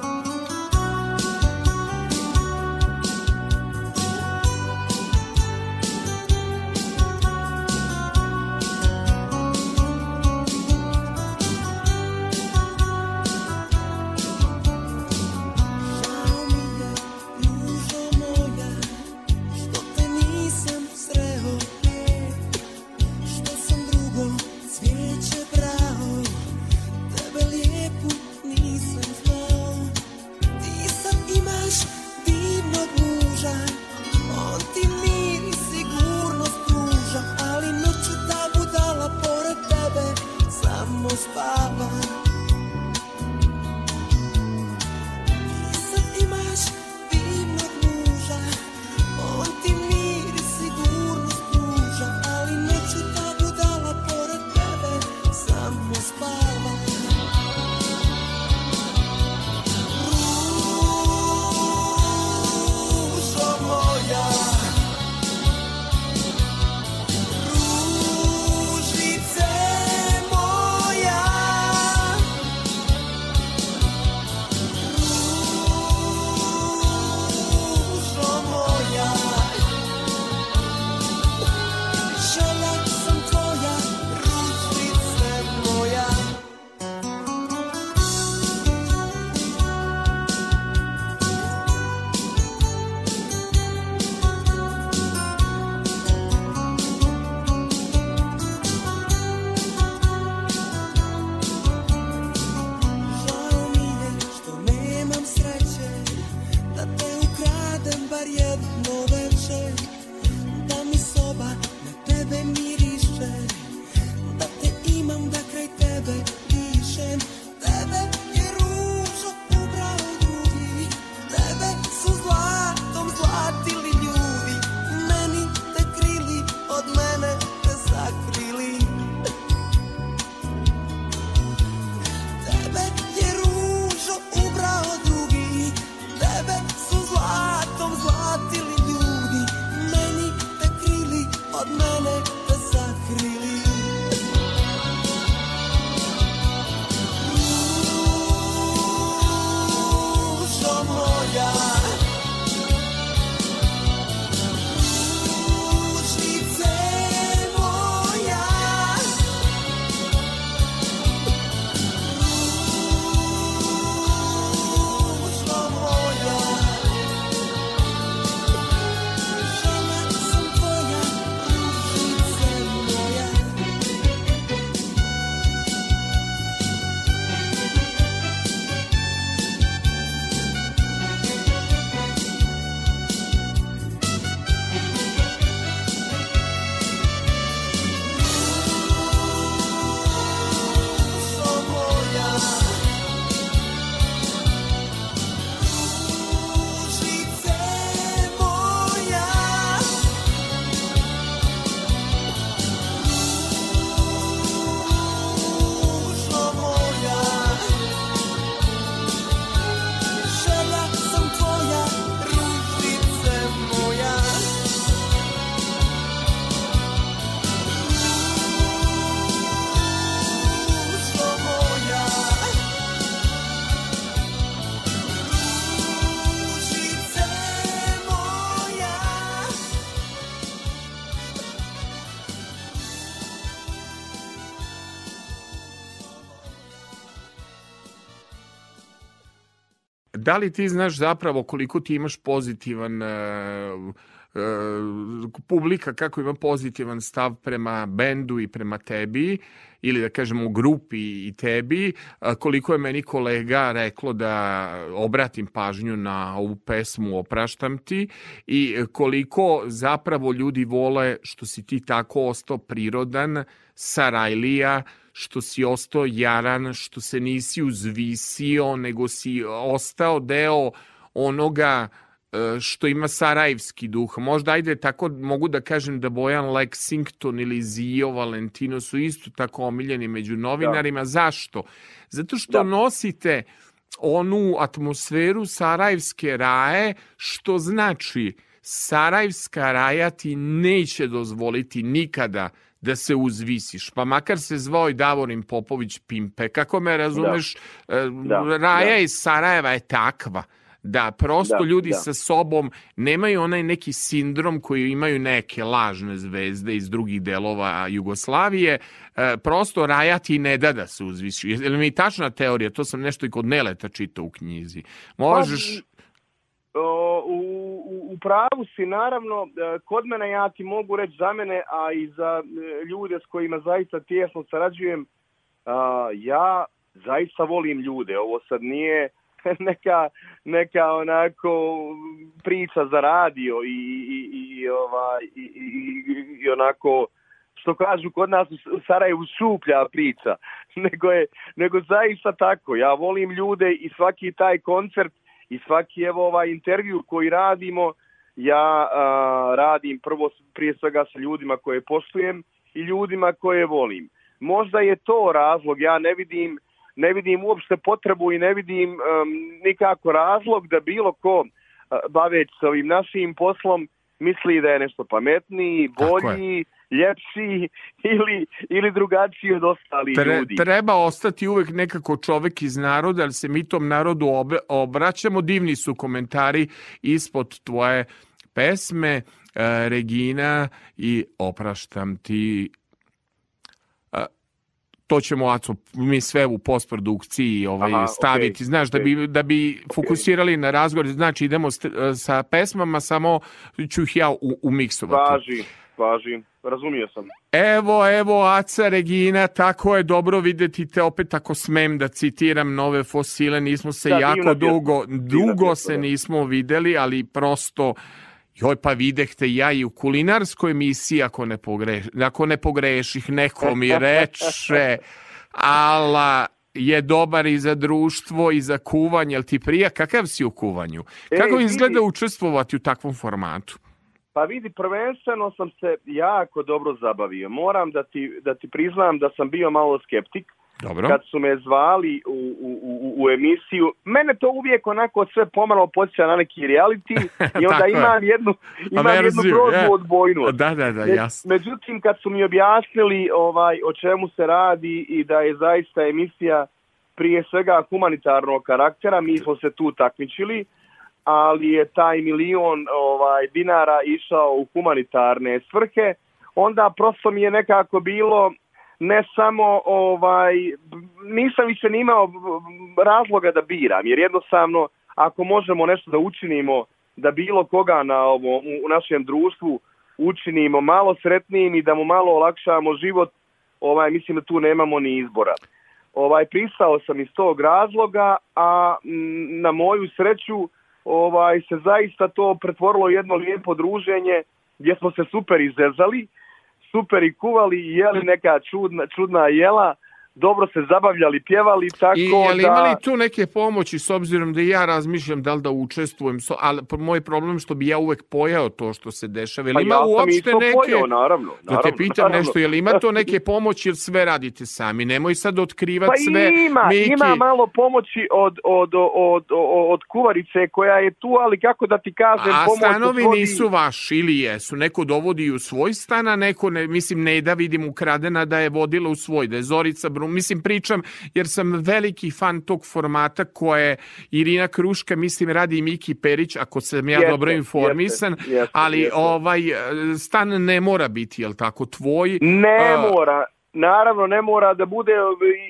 Da li ti znaš zapravo koliko ti imaš pozitivan e, publika kako ima pozitivan stav prema bendu i prema tebi ili da kažemo grupi i tebi, koliko je meni kolega reklo da obratim pažnju na ovu pesmu Opraštam ti i koliko zapravo ljudi vole što si ti tako ostao prirodan, Sarajlija, što si ostao jaran, što se nisi uzvisio, nego si ostao deo onoga e, što ima sarajevski duh. Možda ajde tako mogu da kažem da Bojan Lexington ili Zio Valentino su isto tako omiljeni među novinarima. Da. Zašto? Zato što da. nosite onu atmosferu sarajevske raje, što znači Sarajevska raja ti neće dozvoliti nikada da se uzvisiš, pa makar se zvao i Davorin Popović Pimpe, kako me razumeš, da. E, da. Raja da. iz Sarajeva je takva da prosto da, ljudi da. sa sobom nemaju onaj neki sindrom koji imaju neke lažne zvezde iz drugih delova Jugoslavije, e, prosto Raja ti ne da da se uzvisi. Je li mi tačna teorija? To sam nešto i kod Neleta čitao u knjizi. Možeš... Pa, u u pravu si, naravno, e, kod mene ja ti mogu reći za mene, a i za e, ljude s kojima zaista tjesno sarađujem, ja zaista volim ljude. Ovo sad nije neka, neka onako priča za radio i, i, i, ova, i, i, i onako što kažu kod nas u Sarajevu šuplja priča, nego je nego zaista tako. Ja volim ljude i svaki taj koncert i svaki evo ovaj intervju koji radimo, ja a, radim prvo prije svega sa ljudima koje poštujem i ljudima koje volim. Možda je to razlog, ja ne vidim ne vidim uopšte potrebu i ne vidim um, nikako razlog da bilo ko uh, baveć s ovim našim poslom misli da je nešto pametniji, bolji, ljepši ili, ili drugačiji od ostalih Tre, ljudi. Treba ostati uvek nekako čovek iz naroda, ali se mi tom narodu obraćamo. Divni su komentari ispod tvoje pesme e, Regina i Opraštam ti to ćemo Aco, mi sve u postprodukciji ovaj, Aha, staviti, okay, znaš, okay. da bi, da bi fokusirali okay. na razgovor, znači idemo e, sa pesmama, samo ću ih ja u, umiksovati. Važi, važi, razumio sam. Evo, evo, Aca Regina, tako je dobro videti te opet ako smem da citiram nove fosile, nismo se da, jako dugo, dugo se da. nismo videli, ali prosto Joj, pa videhte ja i u kulinarskoj emisiji, ako ne, pogreš, ako ne pogreših, neko mi reče, ala je dobar i za društvo i za kuvanje, jel ti prija, kakav si u kuvanju? Kako e, izgleda vidi, učestvovati u takvom formatu? Pa vidi, prvenstveno sam se jako dobro zabavio. Moram da ti, da ti priznam da sam bio malo skeptik, Dobro. kad su me zvali u, u, u, u emisiju, mene to uvijek onako sve pomalo podsjeća na neki reality i onda imam jednu, imam jednu groznu ja. odbojnost. Da, da, da, jasno. Međutim, kad su mi objasnili ovaj, o čemu se radi i da je zaista emisija prije svega humanitarnog karaktera, mi smo se tu takmičili, ali je taj milion ovaj dinara išao u humanitarne svrhe, onda prosto mi je nekako bilo ne samo ovaj nisam više ni imao razloga da biram jer jednostavno ako možemo nešto da učinimo da bilo koga na ovo u našem društvu učinimo malo sretnijim i da mu malo olakšamo život ovaj mislim da tu nemamo ni izbora. Ovaj pristao sam iz tog razloga a na moju sreću ovaj se zaista to pretvorilo jedno lijepo druženje gdje smo se super izezali super i kuvali i jeli neka čudna, čudna jela dobro se zabavljali, pjevali, tako I, je li da... imali tu neke pomoći s obzirom da ja razmišljam da li da učestvujem, so, ali moj problem što bi ja uvek pojao to što se dešava. Pa ima ja uopšte neke... Pojao, naravno, naravno. Da te pitam naravno. nešto, je li ima to neke pomoći ili sve radite sami? Nemoj sad otkrivati pa sve. ima, Miki. ima malo pomoći od, od, od, od, od kuvarice koja je tu, ali kako da ti kažem... A pomoć stanovi svodi... nisu vaši ili jesu? Neko dovodi u svoj stan, a neko, ne, mislim, ne da vidim ukradena da je vodila u svoj, da je Zorica Brum, mislim, pričam jer sam veliki fan tog formata koje Irina Kruška, mislim, radi i Miki Perić, ako sam ja jeste, dobro informisan, jeste, jeste, ali jeste. ovaj stan ne mora biti, jel tako, tvoj? Ne uh, mora, naravno ne mora da bude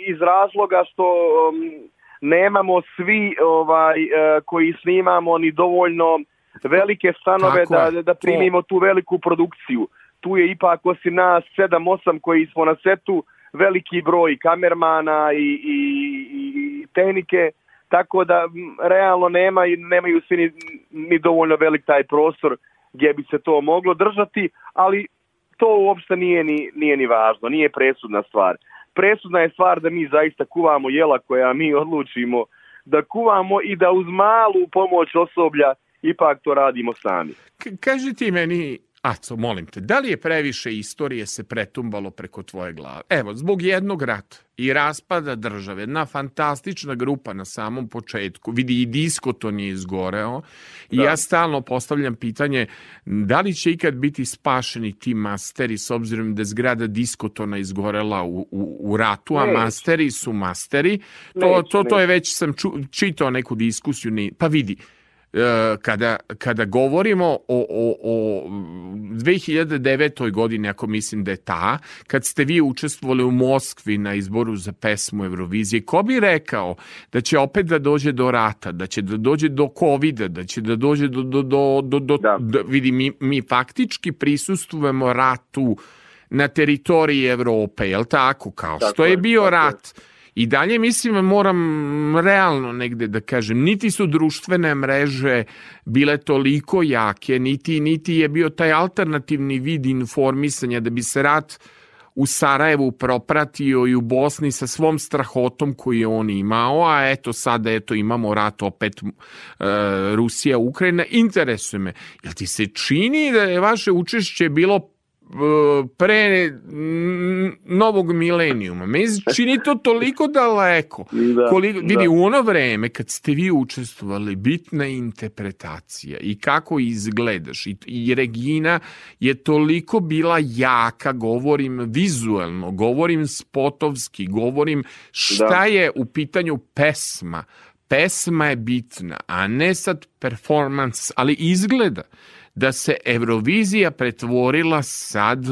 iz razloga što um, nemamo svi ovaj e, koji snimamo ni dovoljno velike stanove Tako da, da primimo tu veliku produkciju. Tu je ipak osim nas 7-8 koji smo na setu veliki broj kamermana i, i, i tehnike, tako da realno nema, nemaju svi ni, ni dovoljno velik taj prostor gdje bi se to moglo držati, ali to uopšte nije ni, nije ni važno, nije presudna stvar. Presudna je stvar da mi zaista kuvamo jela koja mi odlučimo da kuvamo i da uz malu pomoć osoblja ipak to radimo sami. K- kaži ti meni, Aco, molim te, da li je previše istorije se pretumbalo preko tvoje glave? Evo, zbog jednog rata i raspada države, jedna fantastična grupa na samom početku, vidi i diskoton je izgoreo i ja stalno postavljam pitanje da li će ikad biti spašeni ti masteri s obzirom da je zgrada diskotona izgorela u, u, u ratu, a masteri su masteri. To, to, to je već sam ču, čitao neku diskusiju, pa vidi, kada, kada govorimo o, o, o 2009. godini, ako mislim da je ta, kad ste vi učestvovali u Moskvi na izboru za pesmu Eurovizije, ko bi rekao da će opet da dođe do rata, da će da dođe do covida, da će da dođe do, do, do, do, do Da. da, vidi, mi, mi faktički prisustujemo ratu na teritoriji Evrope, je li tako? Kao Tako što je bio rat. I dalje mislim, moram realno negde da kažem, niti su društvene mreže bile toliko jake, niti, niti je bio taj alternativni vid informisanja da bi se rat u Sarajevu propratio i u Bosni sa svom strahotom koju je on imao, a eto sada eto imamo rat opet e, Rusija, Ukrajina, interesuje me, jel ti se čini da je vaše učešće bilo pre novog milenijuma. Meni čini to toliko daleko. Da, koliko, vidi, da. u ono vreme kad ste vi učestvovali, bitna je interpretacija i kako izgledaš. I, I Regina je toliko bila jaka, govorim vizuelno, govorim spotovski, govorim šta Da. je u pitanju pesma. Pesma je bitna, a ne sad performans, ali izgleda da se Eurovizija pretvorila sad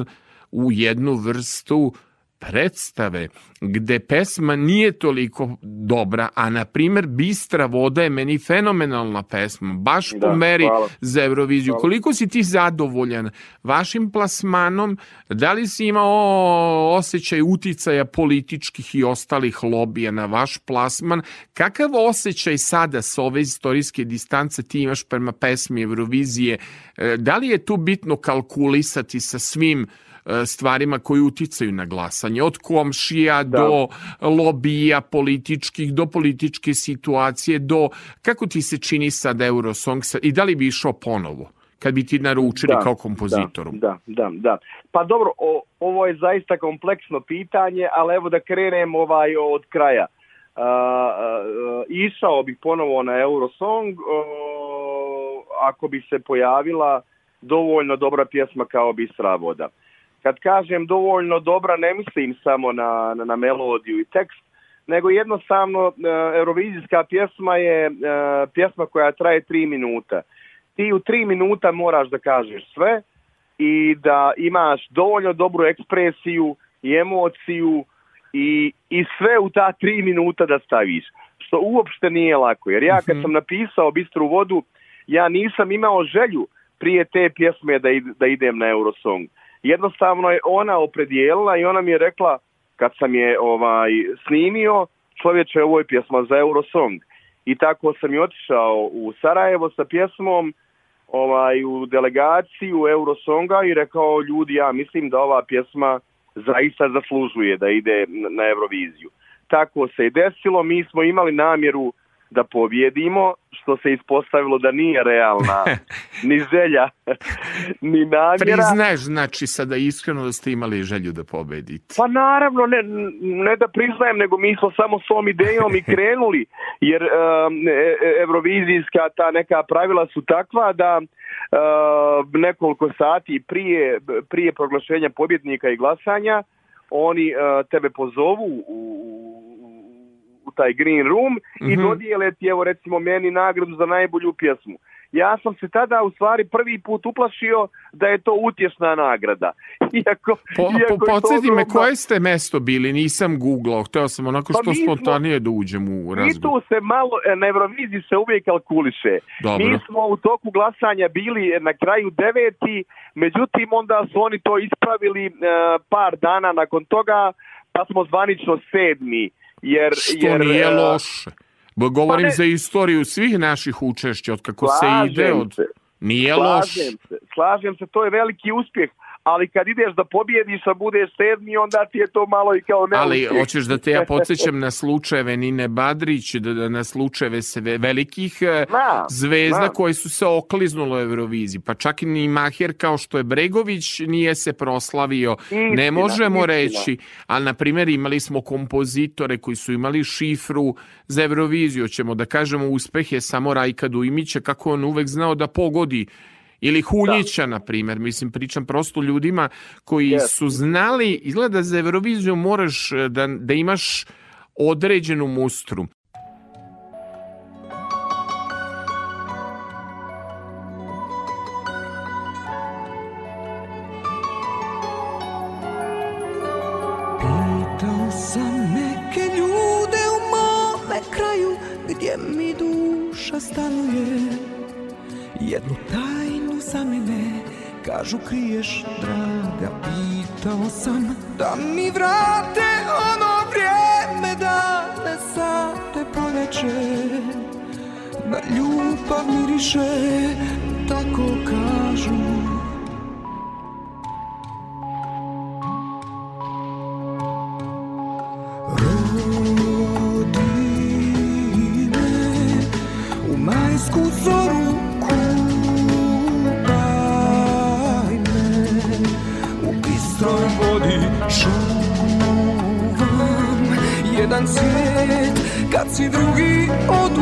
u jednu vrstu predstave gde pesma nije toliko dobra, a na primer Bistra voda je meni fenomenalna pesma, baš Da, po meri hvala. za Euroviziju. Hvala. Koliko si ti zadovoljan vašim plasmanom? Da li si imao osjećaj uticaja političkih i ostalih lobija na vaš plasman? Kakav osjećaj sada sa ove istorijske distance ti imaš prema pesmi Eurovizije? E, Da li je tu bitno kalkulisati sa svim e, stvarima koji uticaju na glasanje, od komšija Da. do lobija političkih, do političke situacije, do kako ti se čini sad Eurosong i da li bi išao ponovo kad bi ti naručili kao kompozitorom? Da, da, da. Pa dobro, o, ovo je zaista kompleksno pitanje, ali evo da krenem ovaj od kraja. A, a, išao bih ponovo na Eurosong o, ako bi se pojavila dovoljno dobra pjesma kao Bistra voda. Kad kažem dovoljno dobra, ne mislim samo na, na, na melodiju i tekst, nego jednostavno e, eurovizijska pjesma je e, pjesma koja traje tri minuta. Ti u tri minuta moraš da kažeš sve i da imaš dovoljno dobru ekspresiju i emociju i, i sve u ta tri minuta da staviš. Što uopšte nije lako, jer ja kad sam napisao Bistru vodu, ja nisam imao želju prije te pjesme da, id- da idem na Eurosong. Jednostavno je ona opredijelila i ona mi je rekla, kad sam je ovaj snimio, čovječe, ovo je pjesma za Eurosong. I tako sam i otišao u Sarajevo sa pjesmom ovaj, u delegaciju Eurosonga i rekao ljudi, ja mislim da ova pjesma zaista zaslužuje da ide na Euroviziju. Tako se i desilo, mi smo imali namjeru da pobjedimo, što se ispostavilo da nije realna ni želja, ni namjera. Priznaš, znači, sada iskreno da ste imali želju da pobedite. Pa naravno, ne, ne da priznajem, nego mi smo samo s ovom idejom i krenuli, jer um, evrovizijska ta neka pravila su takva da uh, nekoliko sati prije, prije proglašenja pobjednika i glasanja oni uh, tebe pozovu u, u, taj green room i Mhm. dodijele ti, evo recimo meni, nagradu za najbolju pjesmu. ja sam se tada u stvari prvi put uplašio da je to utješna nagrada. Iako, Po, po, iako to podsjeti me, koje ste mesto bili? Nisam googlao, hteo sam onako Pa što mi smo- spontanije da uđem u Mi razgovor. tu se malo, e, na Euroviziji se uvijek kalkuliše. Dobro. Mi smo u toku glasanja bili na kraju deveti, međutim onda su oni to ispravili e, par dana nakon toga, pa smo zvanično sedmi. Jer, Što jer, nije e, loše. Bo govorim ne- za istoriju svih naših učešća, od kako se ide od... Nije. Slažem se, slažem se, to je veliki uspjeh, ali kad ideš da pobjediš, a budeš sedmi, onda ti je to malo i kao neuspjeh. Ali hoćeš da te ja podsjećam na slučajeve Nine Badrić, da, da na slučajeve velikih e, Znam, zvezda znam. koje su se okliznule u Euroviziji. Pa čak i ni Maher kao što je Bregović nije se proslavio. ne Istina, možemo istina. reći, ali na primjer imali smo kompozitore koji su imali šifru za Euroviziju. Ćemo da kažemo uspeh je samo Rajka Dujmića kako on uvek znao da pogodi ili Huljića, na primjer. Mislim, pričam prosto ljudima koji Yes. su znali, izgleda za Euroviziju moraš e, da, da imaš određenu mustru. Pitao sam neke ljude u mome kraju Gdje mi duša stanuje Jednu tajnu za mene Kažu kriješ draga Pitao sam da mi vrate ono vrijeme Dane sate proleće Da ljubav miriše Tako kažu jedan svijet kad si drugi odu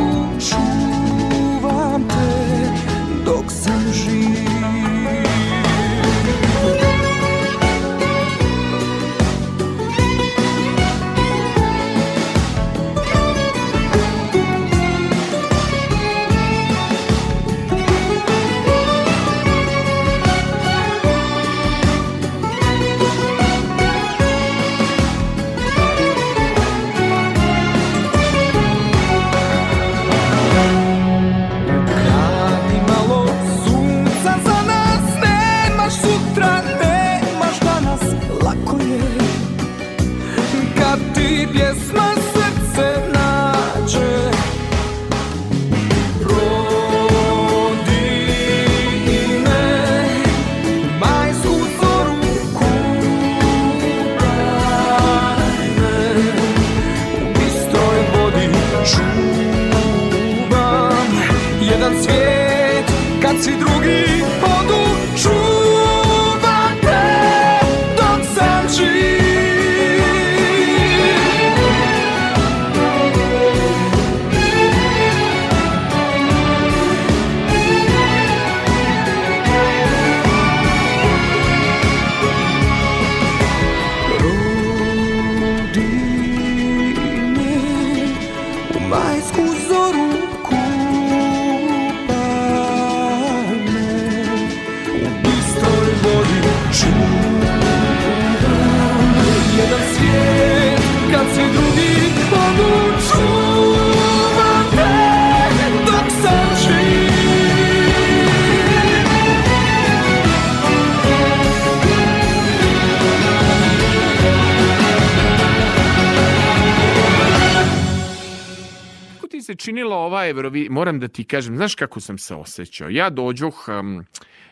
Evrovi... Moram da ti kažem, znaš kako sam se osjećao? Ja dođoh um,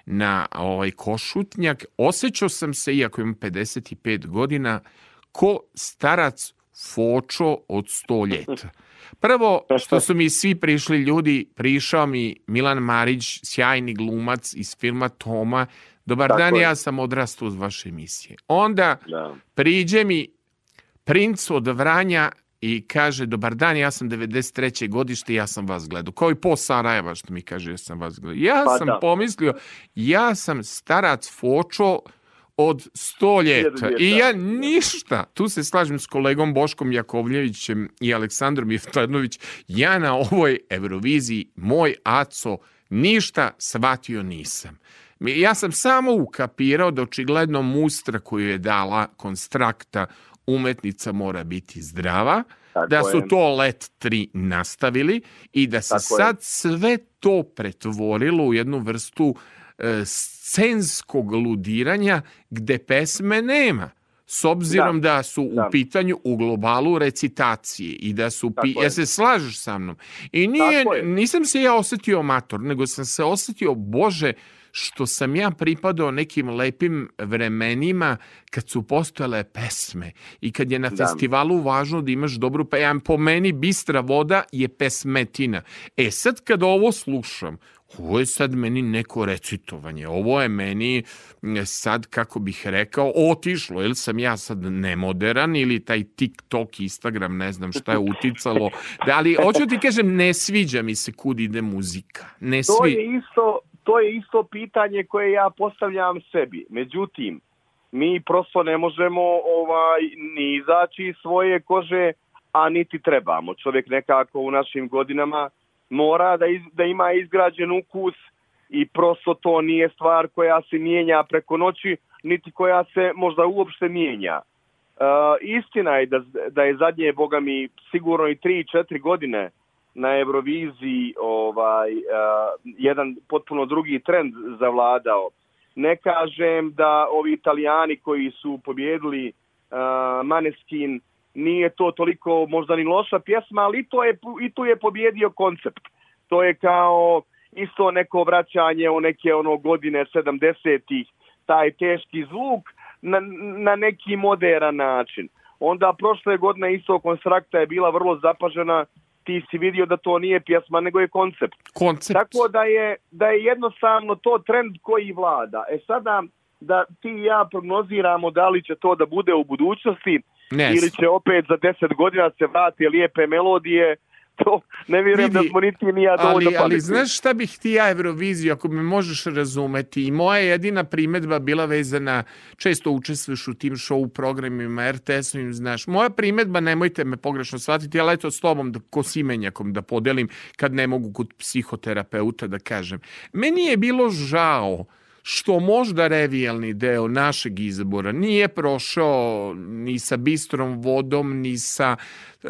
na ovaj košutnjak, osjećao sam se, iako imam 55 godina, ko starac fočo od 100 ljeta. Prvo, što su mi svi prišli ljudi, prišao mi Milan Marić, sjajni glumac iz filma Toma. Dobar Tako dan, je. ja sam odrastao uz vaše emisije. Onda Da. priđe mi princ od Vranja i kaže, dobar dan, ja sam 93. godište, ja sam vas gledao. Kao i po Sarajeva što mi kaže, ja sam vas gledao. Ja Pa sam da. pomislio, ja sam starac Fočo od sto ljeta. ljeta. I ja ništa, tu se slažem s kolegom Boškom Jakovljevićem i Aleksandrom Jeftanović, ja na ovoj Euroviziji, moj Aco, ništa shvatio nisam. Ja sam samo ukapirao da očigledno mustra koju je dala konstrakta umetnica mora biti zdrava, Tako da su je. to let 3 nastavili i da se Tako je. sad sve to pretvorilo u jednu vrstu e, scenskog ludiranja gde pesme nema. S obzirom da, su Da. u pitanju u globalu recitacije i da su pi... Je. ja se slažeš sa mnom. I nije, je. nisam se ja osetio amator, nego sam se osetio, bože, što sam ja pripadao nekim lepim vremenima kad su postojale pesme i kad je na Da. festivalu važno da imaš dobru pa ja po meni bistra voda je pesmetina. E sad kad ovo slušam, ovo je sad meni neko recitovanje, ovo je meni sad, kako bih rekao, otišlo, ili sam ja sad nemoderan ili taj TikTok, Instagram, ne znam šta je uticalo, da, ali hoću ti kažem, ne sviđa mi se kud ide muzika, ne To sviđa. je isto to je isto pitanje koje ja postavljam sebi. Međutim, mi prosto ne možemo ovaj ni izaći iz svoje kože, a niti trebamo. Čovjek nekako u našim godinama mora da, iz, da ima izgrađen ukus i prosto to nije stvar koja se mijenja preko noći, niti koja se možda uopšte mijenja. E, istina je da, da je zadnje, boga mi, sigurno i 3-4 godine na Euroviziji ovaj, uh, jedan potpuno drugi trend zavladao. Ne kažem da ovi italijani koji su pobjedili uh, Maneskin nije to toliko možda ni loša pjesma, ali to je, i tu je pobjedio koncept. To je kao isto neko vraćanje u neke ono godine 70-ih, taj teški zvuk na, na neki moderan način. Onda prošle godine isto konstrakta je bila vrlo zapažena ti si vidio da to nije pjesma, nego je koncept. Koncept. Tako da je, da je jednostavno to trend koji vlada. E sada da ti i ja prognoziramo da li će to da bude u budućnosti Ne ili će opet za deset godina se vrati lijepe melodije, to ne vjerujem Vidi, da smo niti ni ja dovoljno ali, ali znaš šta bih ti ja Euroviziju, ako me možeš razumeti, i moja jedina primetba bila vezana, često učestvuješ u tim show programima RTS-ovim, znaš, moja primetba, nemojte me pogrešno shvatiti, ali eto s tobom, da, ko simenjakom da podelim, kad ne mogu kod psihoterapeuta da kažem. Meni je bilo žao što možda revijalni deo našeg izbora nije prošao ni sa bistrom vodom, ni sa e,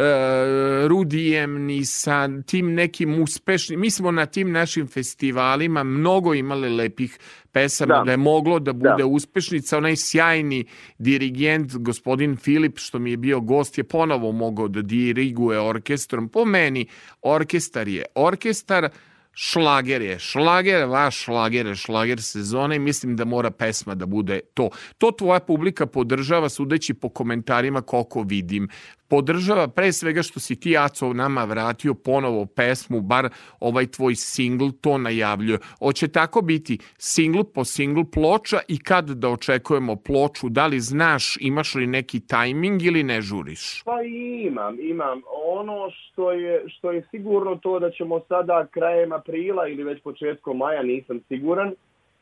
Rudijem, ni sa tim nekim uspešnim. Mi smo na tim našim festivalima mnogo imali lepih pesama, da, Da. je moglo da bude Da. uspešnica. Onaj sjajni dirigent, gospodin Filip, što mi je bio gost, je ponovo mogao da diriguje orkestrom. Po meni, orkestar je orkestar, šlager je šlager, vaš šlager je šlager sezone i mislim da mora pesma da bude to. To tvoja publika podržava sudeći po komentarima koliko vidim. Podržava pre svega što si ti Aco nama vratio ponovo pesmu, bar ovaj tvoj singl to najavljuje. Hoće tako biti singl po singl ploča i kad da očekujemo ploču, da li znaš imaš li neki tajming ili ne žuriš? Pa imam, imam. Ono što je, što je sigurno to da ćemo sada krajem aprila ili već početkom maja, nisam siguran,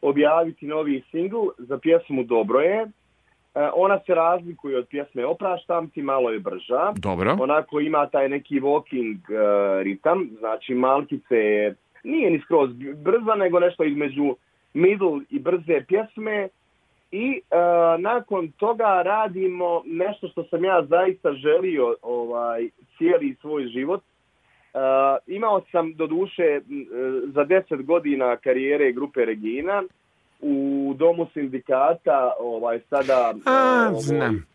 objaviti novi singl za pjesmu Dobro je. E, Ona se razlikuje od pjesme Opraštam ti, malo je brža. Dobro. Onako ima taj neki walking e, ritam, znači malkice je, nije ni skroz brza, nego nešto između middle i brze pjesme. I e, nakon toga radimo nešto što sam ja zaista želio ovaj cijeli svoj život. E, imao sam do duše za 10 godina karijere grupe Regina u domu sindikata, ovaj sada A, ovaj, znam.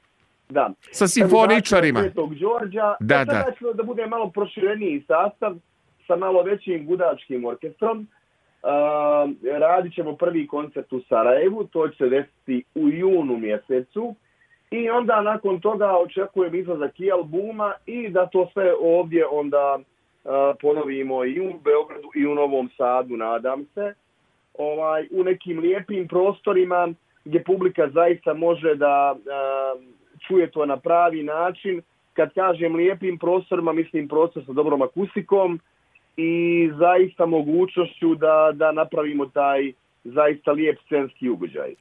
Da. Sa simfoničarima. Svetog Đorđa. Da, sada da. da bude malo prošireniji sastav sa malo većim gudačkim orkestrom. Uh, radit ćemo prvi koncert u Sarajevu, to će se desiti u junu mjesecu. I onda nakon toga očekujem izlazak i albuma i da to sve ovdje onda uh, ponovimo i u Beogradu i u Novom Sadu, nadam se. Ovaj, u nekim lijepim prostorima gdje publika zaista može da uh, čuje to na pravi način. Kad kažem lijepim prostorima, mislim prostor sa dobrom akustikom i zaista mogućnošću da, da napravimo taj zaista lijep scenski ugođaj.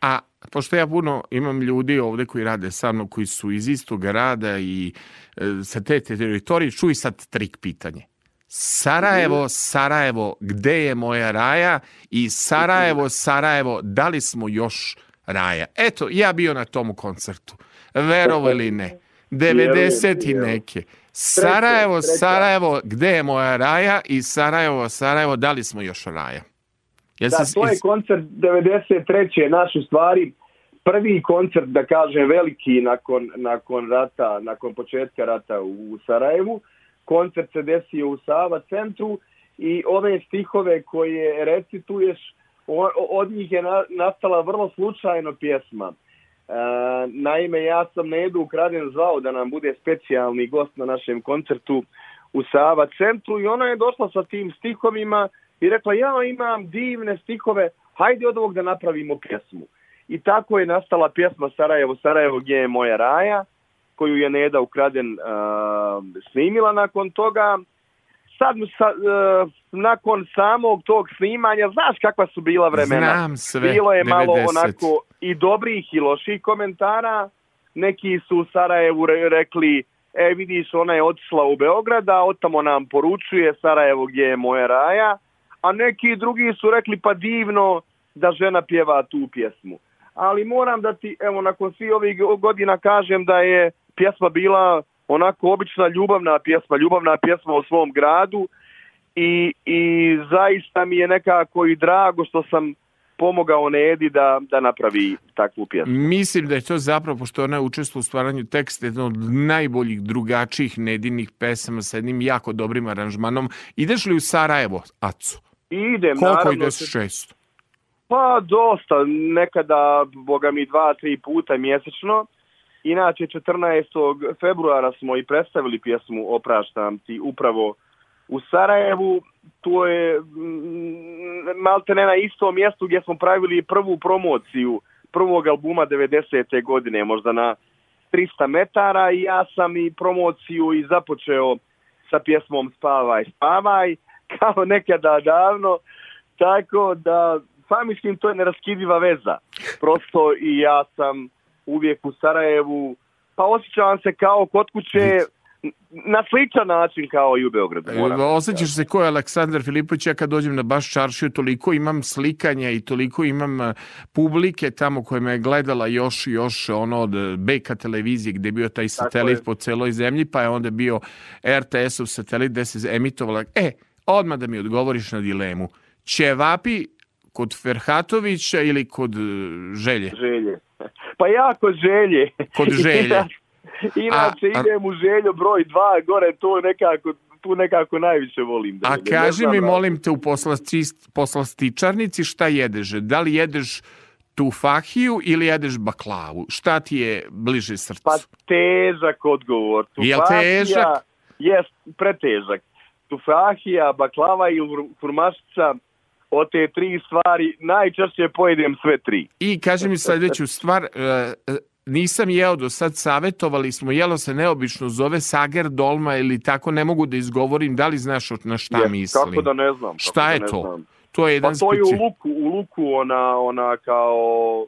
A pošto ja puno imam ljudi ovde koji rade sa mnom, koji su iz istog grada i e, sa te teritorije, čuj sad trik pitanje. Sarajevo, Sarajevo, gde je moja raja? I Sarajevo, Sarajevo, da li smo još raja? Eto, ja bio na tomu koncertu. Verovo ili ne. 90 i neke. Sarajevo. Sarajevo, gde je moja raja? I Sarajevo, Sarajevo, da li smo još raja? Da, to je koncert 93. naš u stvari prvi koncert, da kažem, veliki nakon, nakon rata, nakon početka rata u Sarajevu. Koncert se desio u Sava centru i ove stihove koje recituješ, od njih je na- nastala vrlo slučajno pjesma. E, naime, ja sam Nedu Ukraden zvao da nam bude specijalni gost na našem koncertu u Sava centru i ona je došla sa tim stihovima i rekla ja imam divne stihove, hajde od ovog da napravimo pjesmu. I tako je nastala pjesma Sarajevo, Sarajevo gdje je moja raja, koju je Neda Ukraden uh, snimila nakon toga. Sad, sa, uh, nakon samog tog snimanja, znaš kakva su bila vremena? Znam sve, Bilo je malo 90. onako i dobrih i loših komentara. Neki su u Sarajevu re- rekli, e vidiš, ona je otišla u Beograd, a otamo nam poručuje Sarajevo gdje je moja raja. A neki drugi su rekli, pa divno da žena pjeva tu pjesmu. Ali moram da ti, evo, nakon svih ovih godina kažem da je pjesma bila onako obična ljubavna pjesma, ljubavna pjesma o svom gradu i, i zaista mi je nekako i drago što sam pomogao Nedi da, da napravi takvu pjesmu. Mislim da je to zapravo, pošto ona učestvuje u stvaranju teksta, jedna od najboljih, drugačijih nedinih pesama sa jednim jako dobrim aranžmanom. Ideš li u Sarajevo, Acu? Idem, Koliko naravno. ideš često? Pa dosta, nekada, boga mi, dva, tri puta mjesečno. Inače, 14. februara smo i predstavili pjesmu Opraštam ti upravo u Sarajevu. To je mm, malte ne na istom mjestu gdje smo pravili prvu promociju prvog albuma 90. godine, možda na 300 metara i ja sam i promociju i započeo sa pjesmom Spavaj, spavaj, kao nekada davno, tako da pa mislim to je neraskidiva veza. Prosto i ja sam uvijek u Sarajevu, pa osjećavam se kao kod kuće na sličan način kao i u Beogradu. moram. E, Osjećaš se ko je Aleksandar Filipović, ja kad dođem na baš čaršiju, toliko imam slikanja i toliko imam e, publike tamo koja me je gledala još i još ono od BK televizije gde je bio taj satelit po celoj zemlji, pa je onda bio RTS-ov satelit gde se emitovala. E, odmah da mi odgovoriš na dilemu. Ćevapi kod Ferhatovića ili kod e, Želje? Želje. Pa ja kod želje. Kod želje. Inače A- a- idem u želju broj dva, gore to nekako, tu nekako najviše volim. Da A kaži mi, molim te, u poslasti- poslastičarnici šta jedeš? Da li jedeš tu fahiju ili jedeš baklavu? Šta ti je bliže srcu? Pa težak odgovor. Jel Tufahija težak? Jest, pretežak. Tufahija, baklava i furmašica, od te tri stvari najčešće pojedem sve tri. I kaži mi sledeću stvar, e, e, nisam jeo do sad, savjetovali smo, jelo se neobično zove sager dolma ili tako, ne mogu da izgovorim, da li znaš na šta Jest, mislim? Kako da ne znam. kako Šta da je ne to? znam. To je Pa jedan to je u luku, u luku ona, ona kao...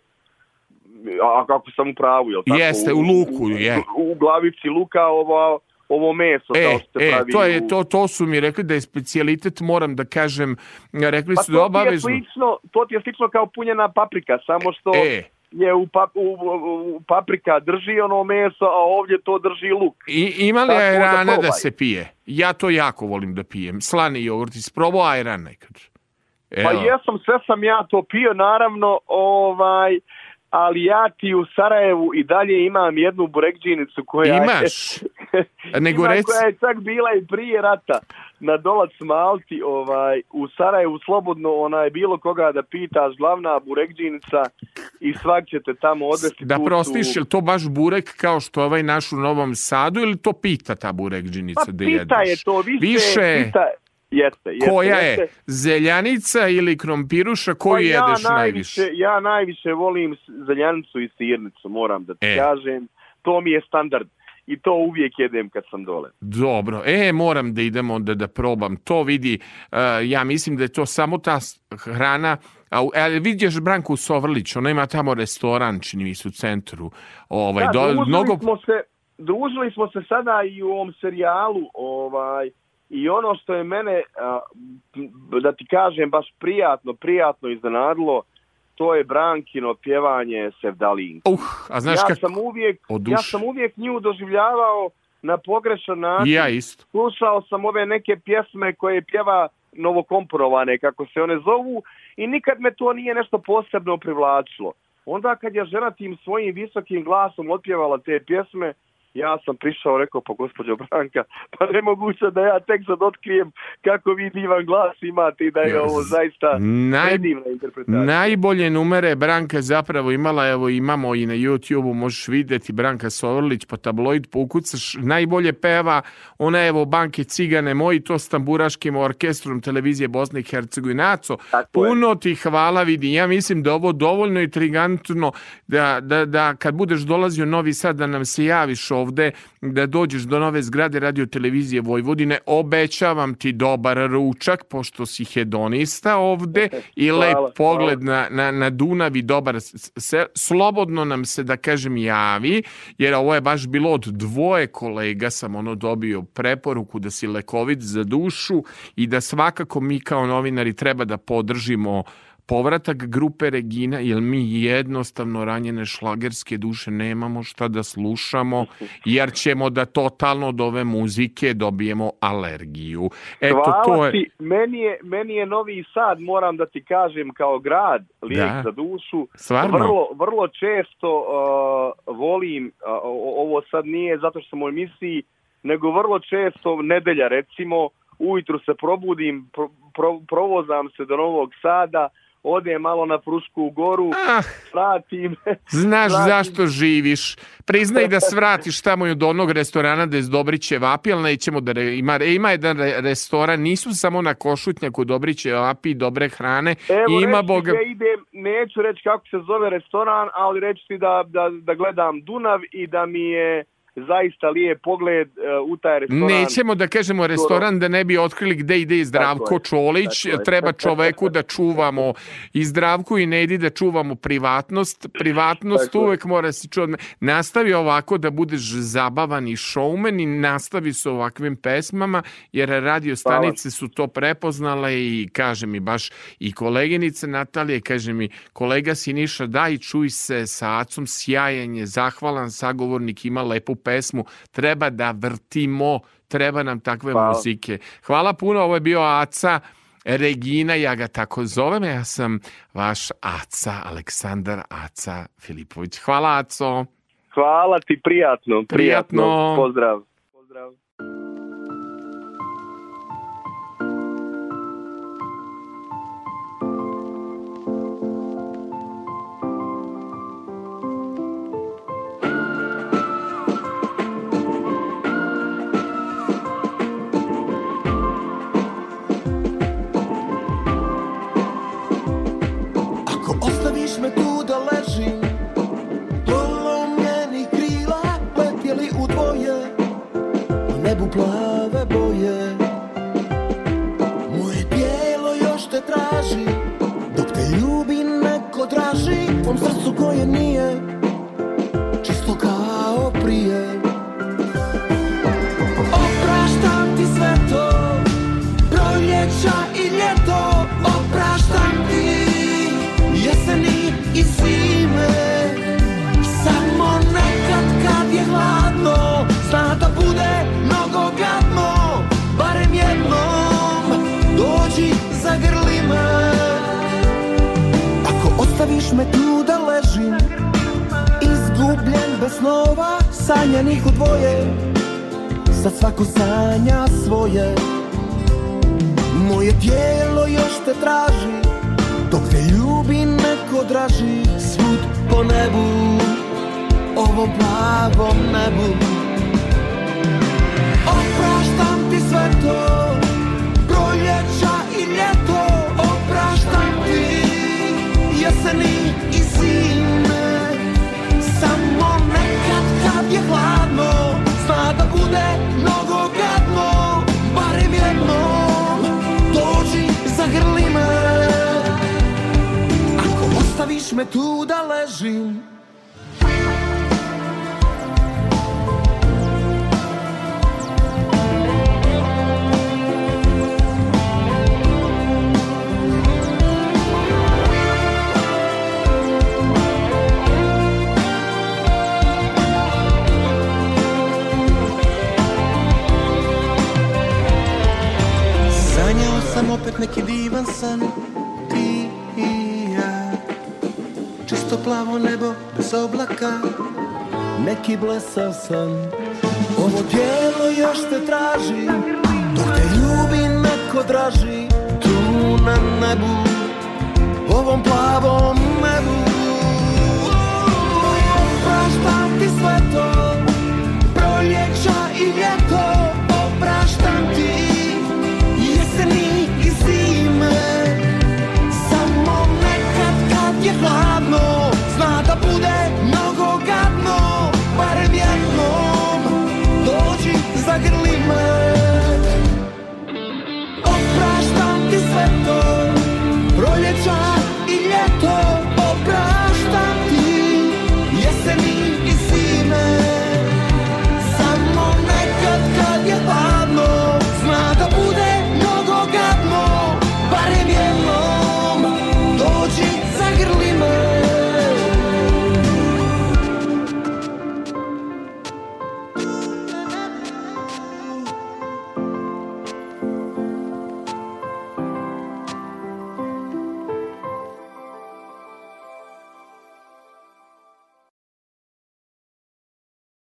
A kako sam u pravu, jel tako? Jeste, u luku je. U, u glavici luka ovo, ovo meso E, kao što se e, pravi. to, je, to, to su mi rekli da je specijalitet, moram da kažem, rekli Pa su da ti je, obavezno. slično, to ti je slično kao punjena paprika, samo što E, je u, pap, u, u, paprika drži ono meso, a ovdje to drži luk. I, ima li Tako da ajrana da, probaj. se pije? Ja to jako volim da pijem. Slani jogurt, isprobao ajran nekad. Evo. Pa jesam, sve sam ja to pio, naravno, ovaj, ali ja ti u Sarajevu i dalje imam jednu burekđinicu koja Imaš? je, Nego ima reci- koja je čak bila i prije rata na dolac Malti ovaj, u Sarajevu slobodno ona je bilo koga da pitaš glavna burekđinica i svak će te tamo odvesti Da prostiš, je li to baš burek kao što ovaj naš u Novom Sadu ili to pita ta burekđinica pa da pita jedeš? je to više, Više pita, jeste, jeste, koja jeste. je? Zeljanica ili krompiruša? Koju Pa ja jedeš najviše? Ja najviše volim zeljanicu i sirnicu, moram da ti E. kažem. To mi je standard i to uvijek jedem kad sam dole. Dobro, e, moram da idem onda da probam. To vidi, e, ja mislim da je to samo ta hrana A, u- ali vidiš Branku Sovrlić, ona ima tamo restoran, čini mi se u centru. Ovaj, Da, do, mnogo... smo se, družili smo se sada i u ovom serijalu ovaj, i ono što je mene, da ti kažem, baš prijatno, prijatno iznenadilo, to je Brankino pjevanje Sevdalinka. Uh, a znaš ja kako... sam uvijek, ja sam uvijek nju doživljavao na pogrešan način. Ja isto. Slušao sam ove neke pjesme koje pjeva novokomponovane, kako se one zovu, i nikad me to nije nešto posebno privlačilo. Onda kad je žena tim svojim visokim glasom otpjevala te pjesme, ja sam prišao, rekao, pa gospođo Branka, pa nemoguće da ja tek sad otkrijem kako vi divan glas imate i da je ovo zaista Naj- predivna interpretacija. Najbolje numere Branka zapravo imala, evo imamo i na YouTube-u, možeš vidjeti Branka Sovrlić, po tabloid poukucaš, najbolje peva, ona evo Banke Cigane moji, to s tamburaškim orkestrom televizije Bosne i Hercegovinaco. Tako je. Puno ti hvala vidi, ja mislim da ovo dovoljno intrigantno da, da, da kad budeš dolazio Novi Sad da nam se javiš ovde, da dođeš do nove zgrade radio televizije Vojvodine, obećavam ti dobar ručak, pošto si hedonista ovde i Hvala, lep pogled na, na, na Dunav i dobar se, slobodno nam se da kažem javi, jer ovo je baš bilo od dvoje kolega sam ono dobio preporuku da si lekovit za dušu i da svakako mi kao novinari treba da podržimo povratak grupe Regina, jer mi jednostavno ranjene šlagerske duše nemamo šta da slušamo, jer ćemo da totalno od ove muzike dobijemo alergiju. Eto, Hvala to je... ti, meni je, meni je Novi Sad, moram da ti kažem, kao grad, lijek Da. za dušu. Stvarno? Vrlo, vrlo često uh, volim, uh, ovo sad nije zato što sam u emisiji, nego vrlo često, nedelja recimo, ujutru se probudim, pro, pro- provozam se do Novog Sada, odem malo na Frušku goru, Ah, vratim. Znaš Vratim. zašto živiš. Priznaj da svratiš tamo i od onog restorana da je Dobriće vapi, ali nećemo da... Re, ima, ima jedan re- restoran, nisu samo na Košutnjaku Dobriće vapi i dobre hrane. Evo, ima reći boga... gdje idem, neću reći kako se zove restoran, ali reći ti da, da, da gledam Dunav i da mi je zaista lijep pogled uh, u taj restoran. Nećemo da kažemo restoran da ne bi otkrili gde ide i Zdravko Tako je, Čolić. tako je. Treba čoveku da čuvamo i Zdravku i Nedi da čuvamo privatnost. Privatnost Tako je. uvek mora se čuvati. Nastavi ovako da budeš zabavan i showman i nastavi sa ovakvim pesmama, jer radio stanice su to prepoznale i kaže mi baš i koleginica Natalija, kaže mi kolega Siniša daj čuj se sa Acom sjajan je, zahvalan sagovornik, ima lepu pesmu, treba da vrtimo, treba nam takve Hvala. muzike. Hvala puno, ovo je bio Aca Regina, ja ga tako zovem, ja sam vaš Aca, Aleksandar Aca Filipović. Hvala Aco. Hvala ti, prijatno. Prijatno. Prijatno. Pozdrav.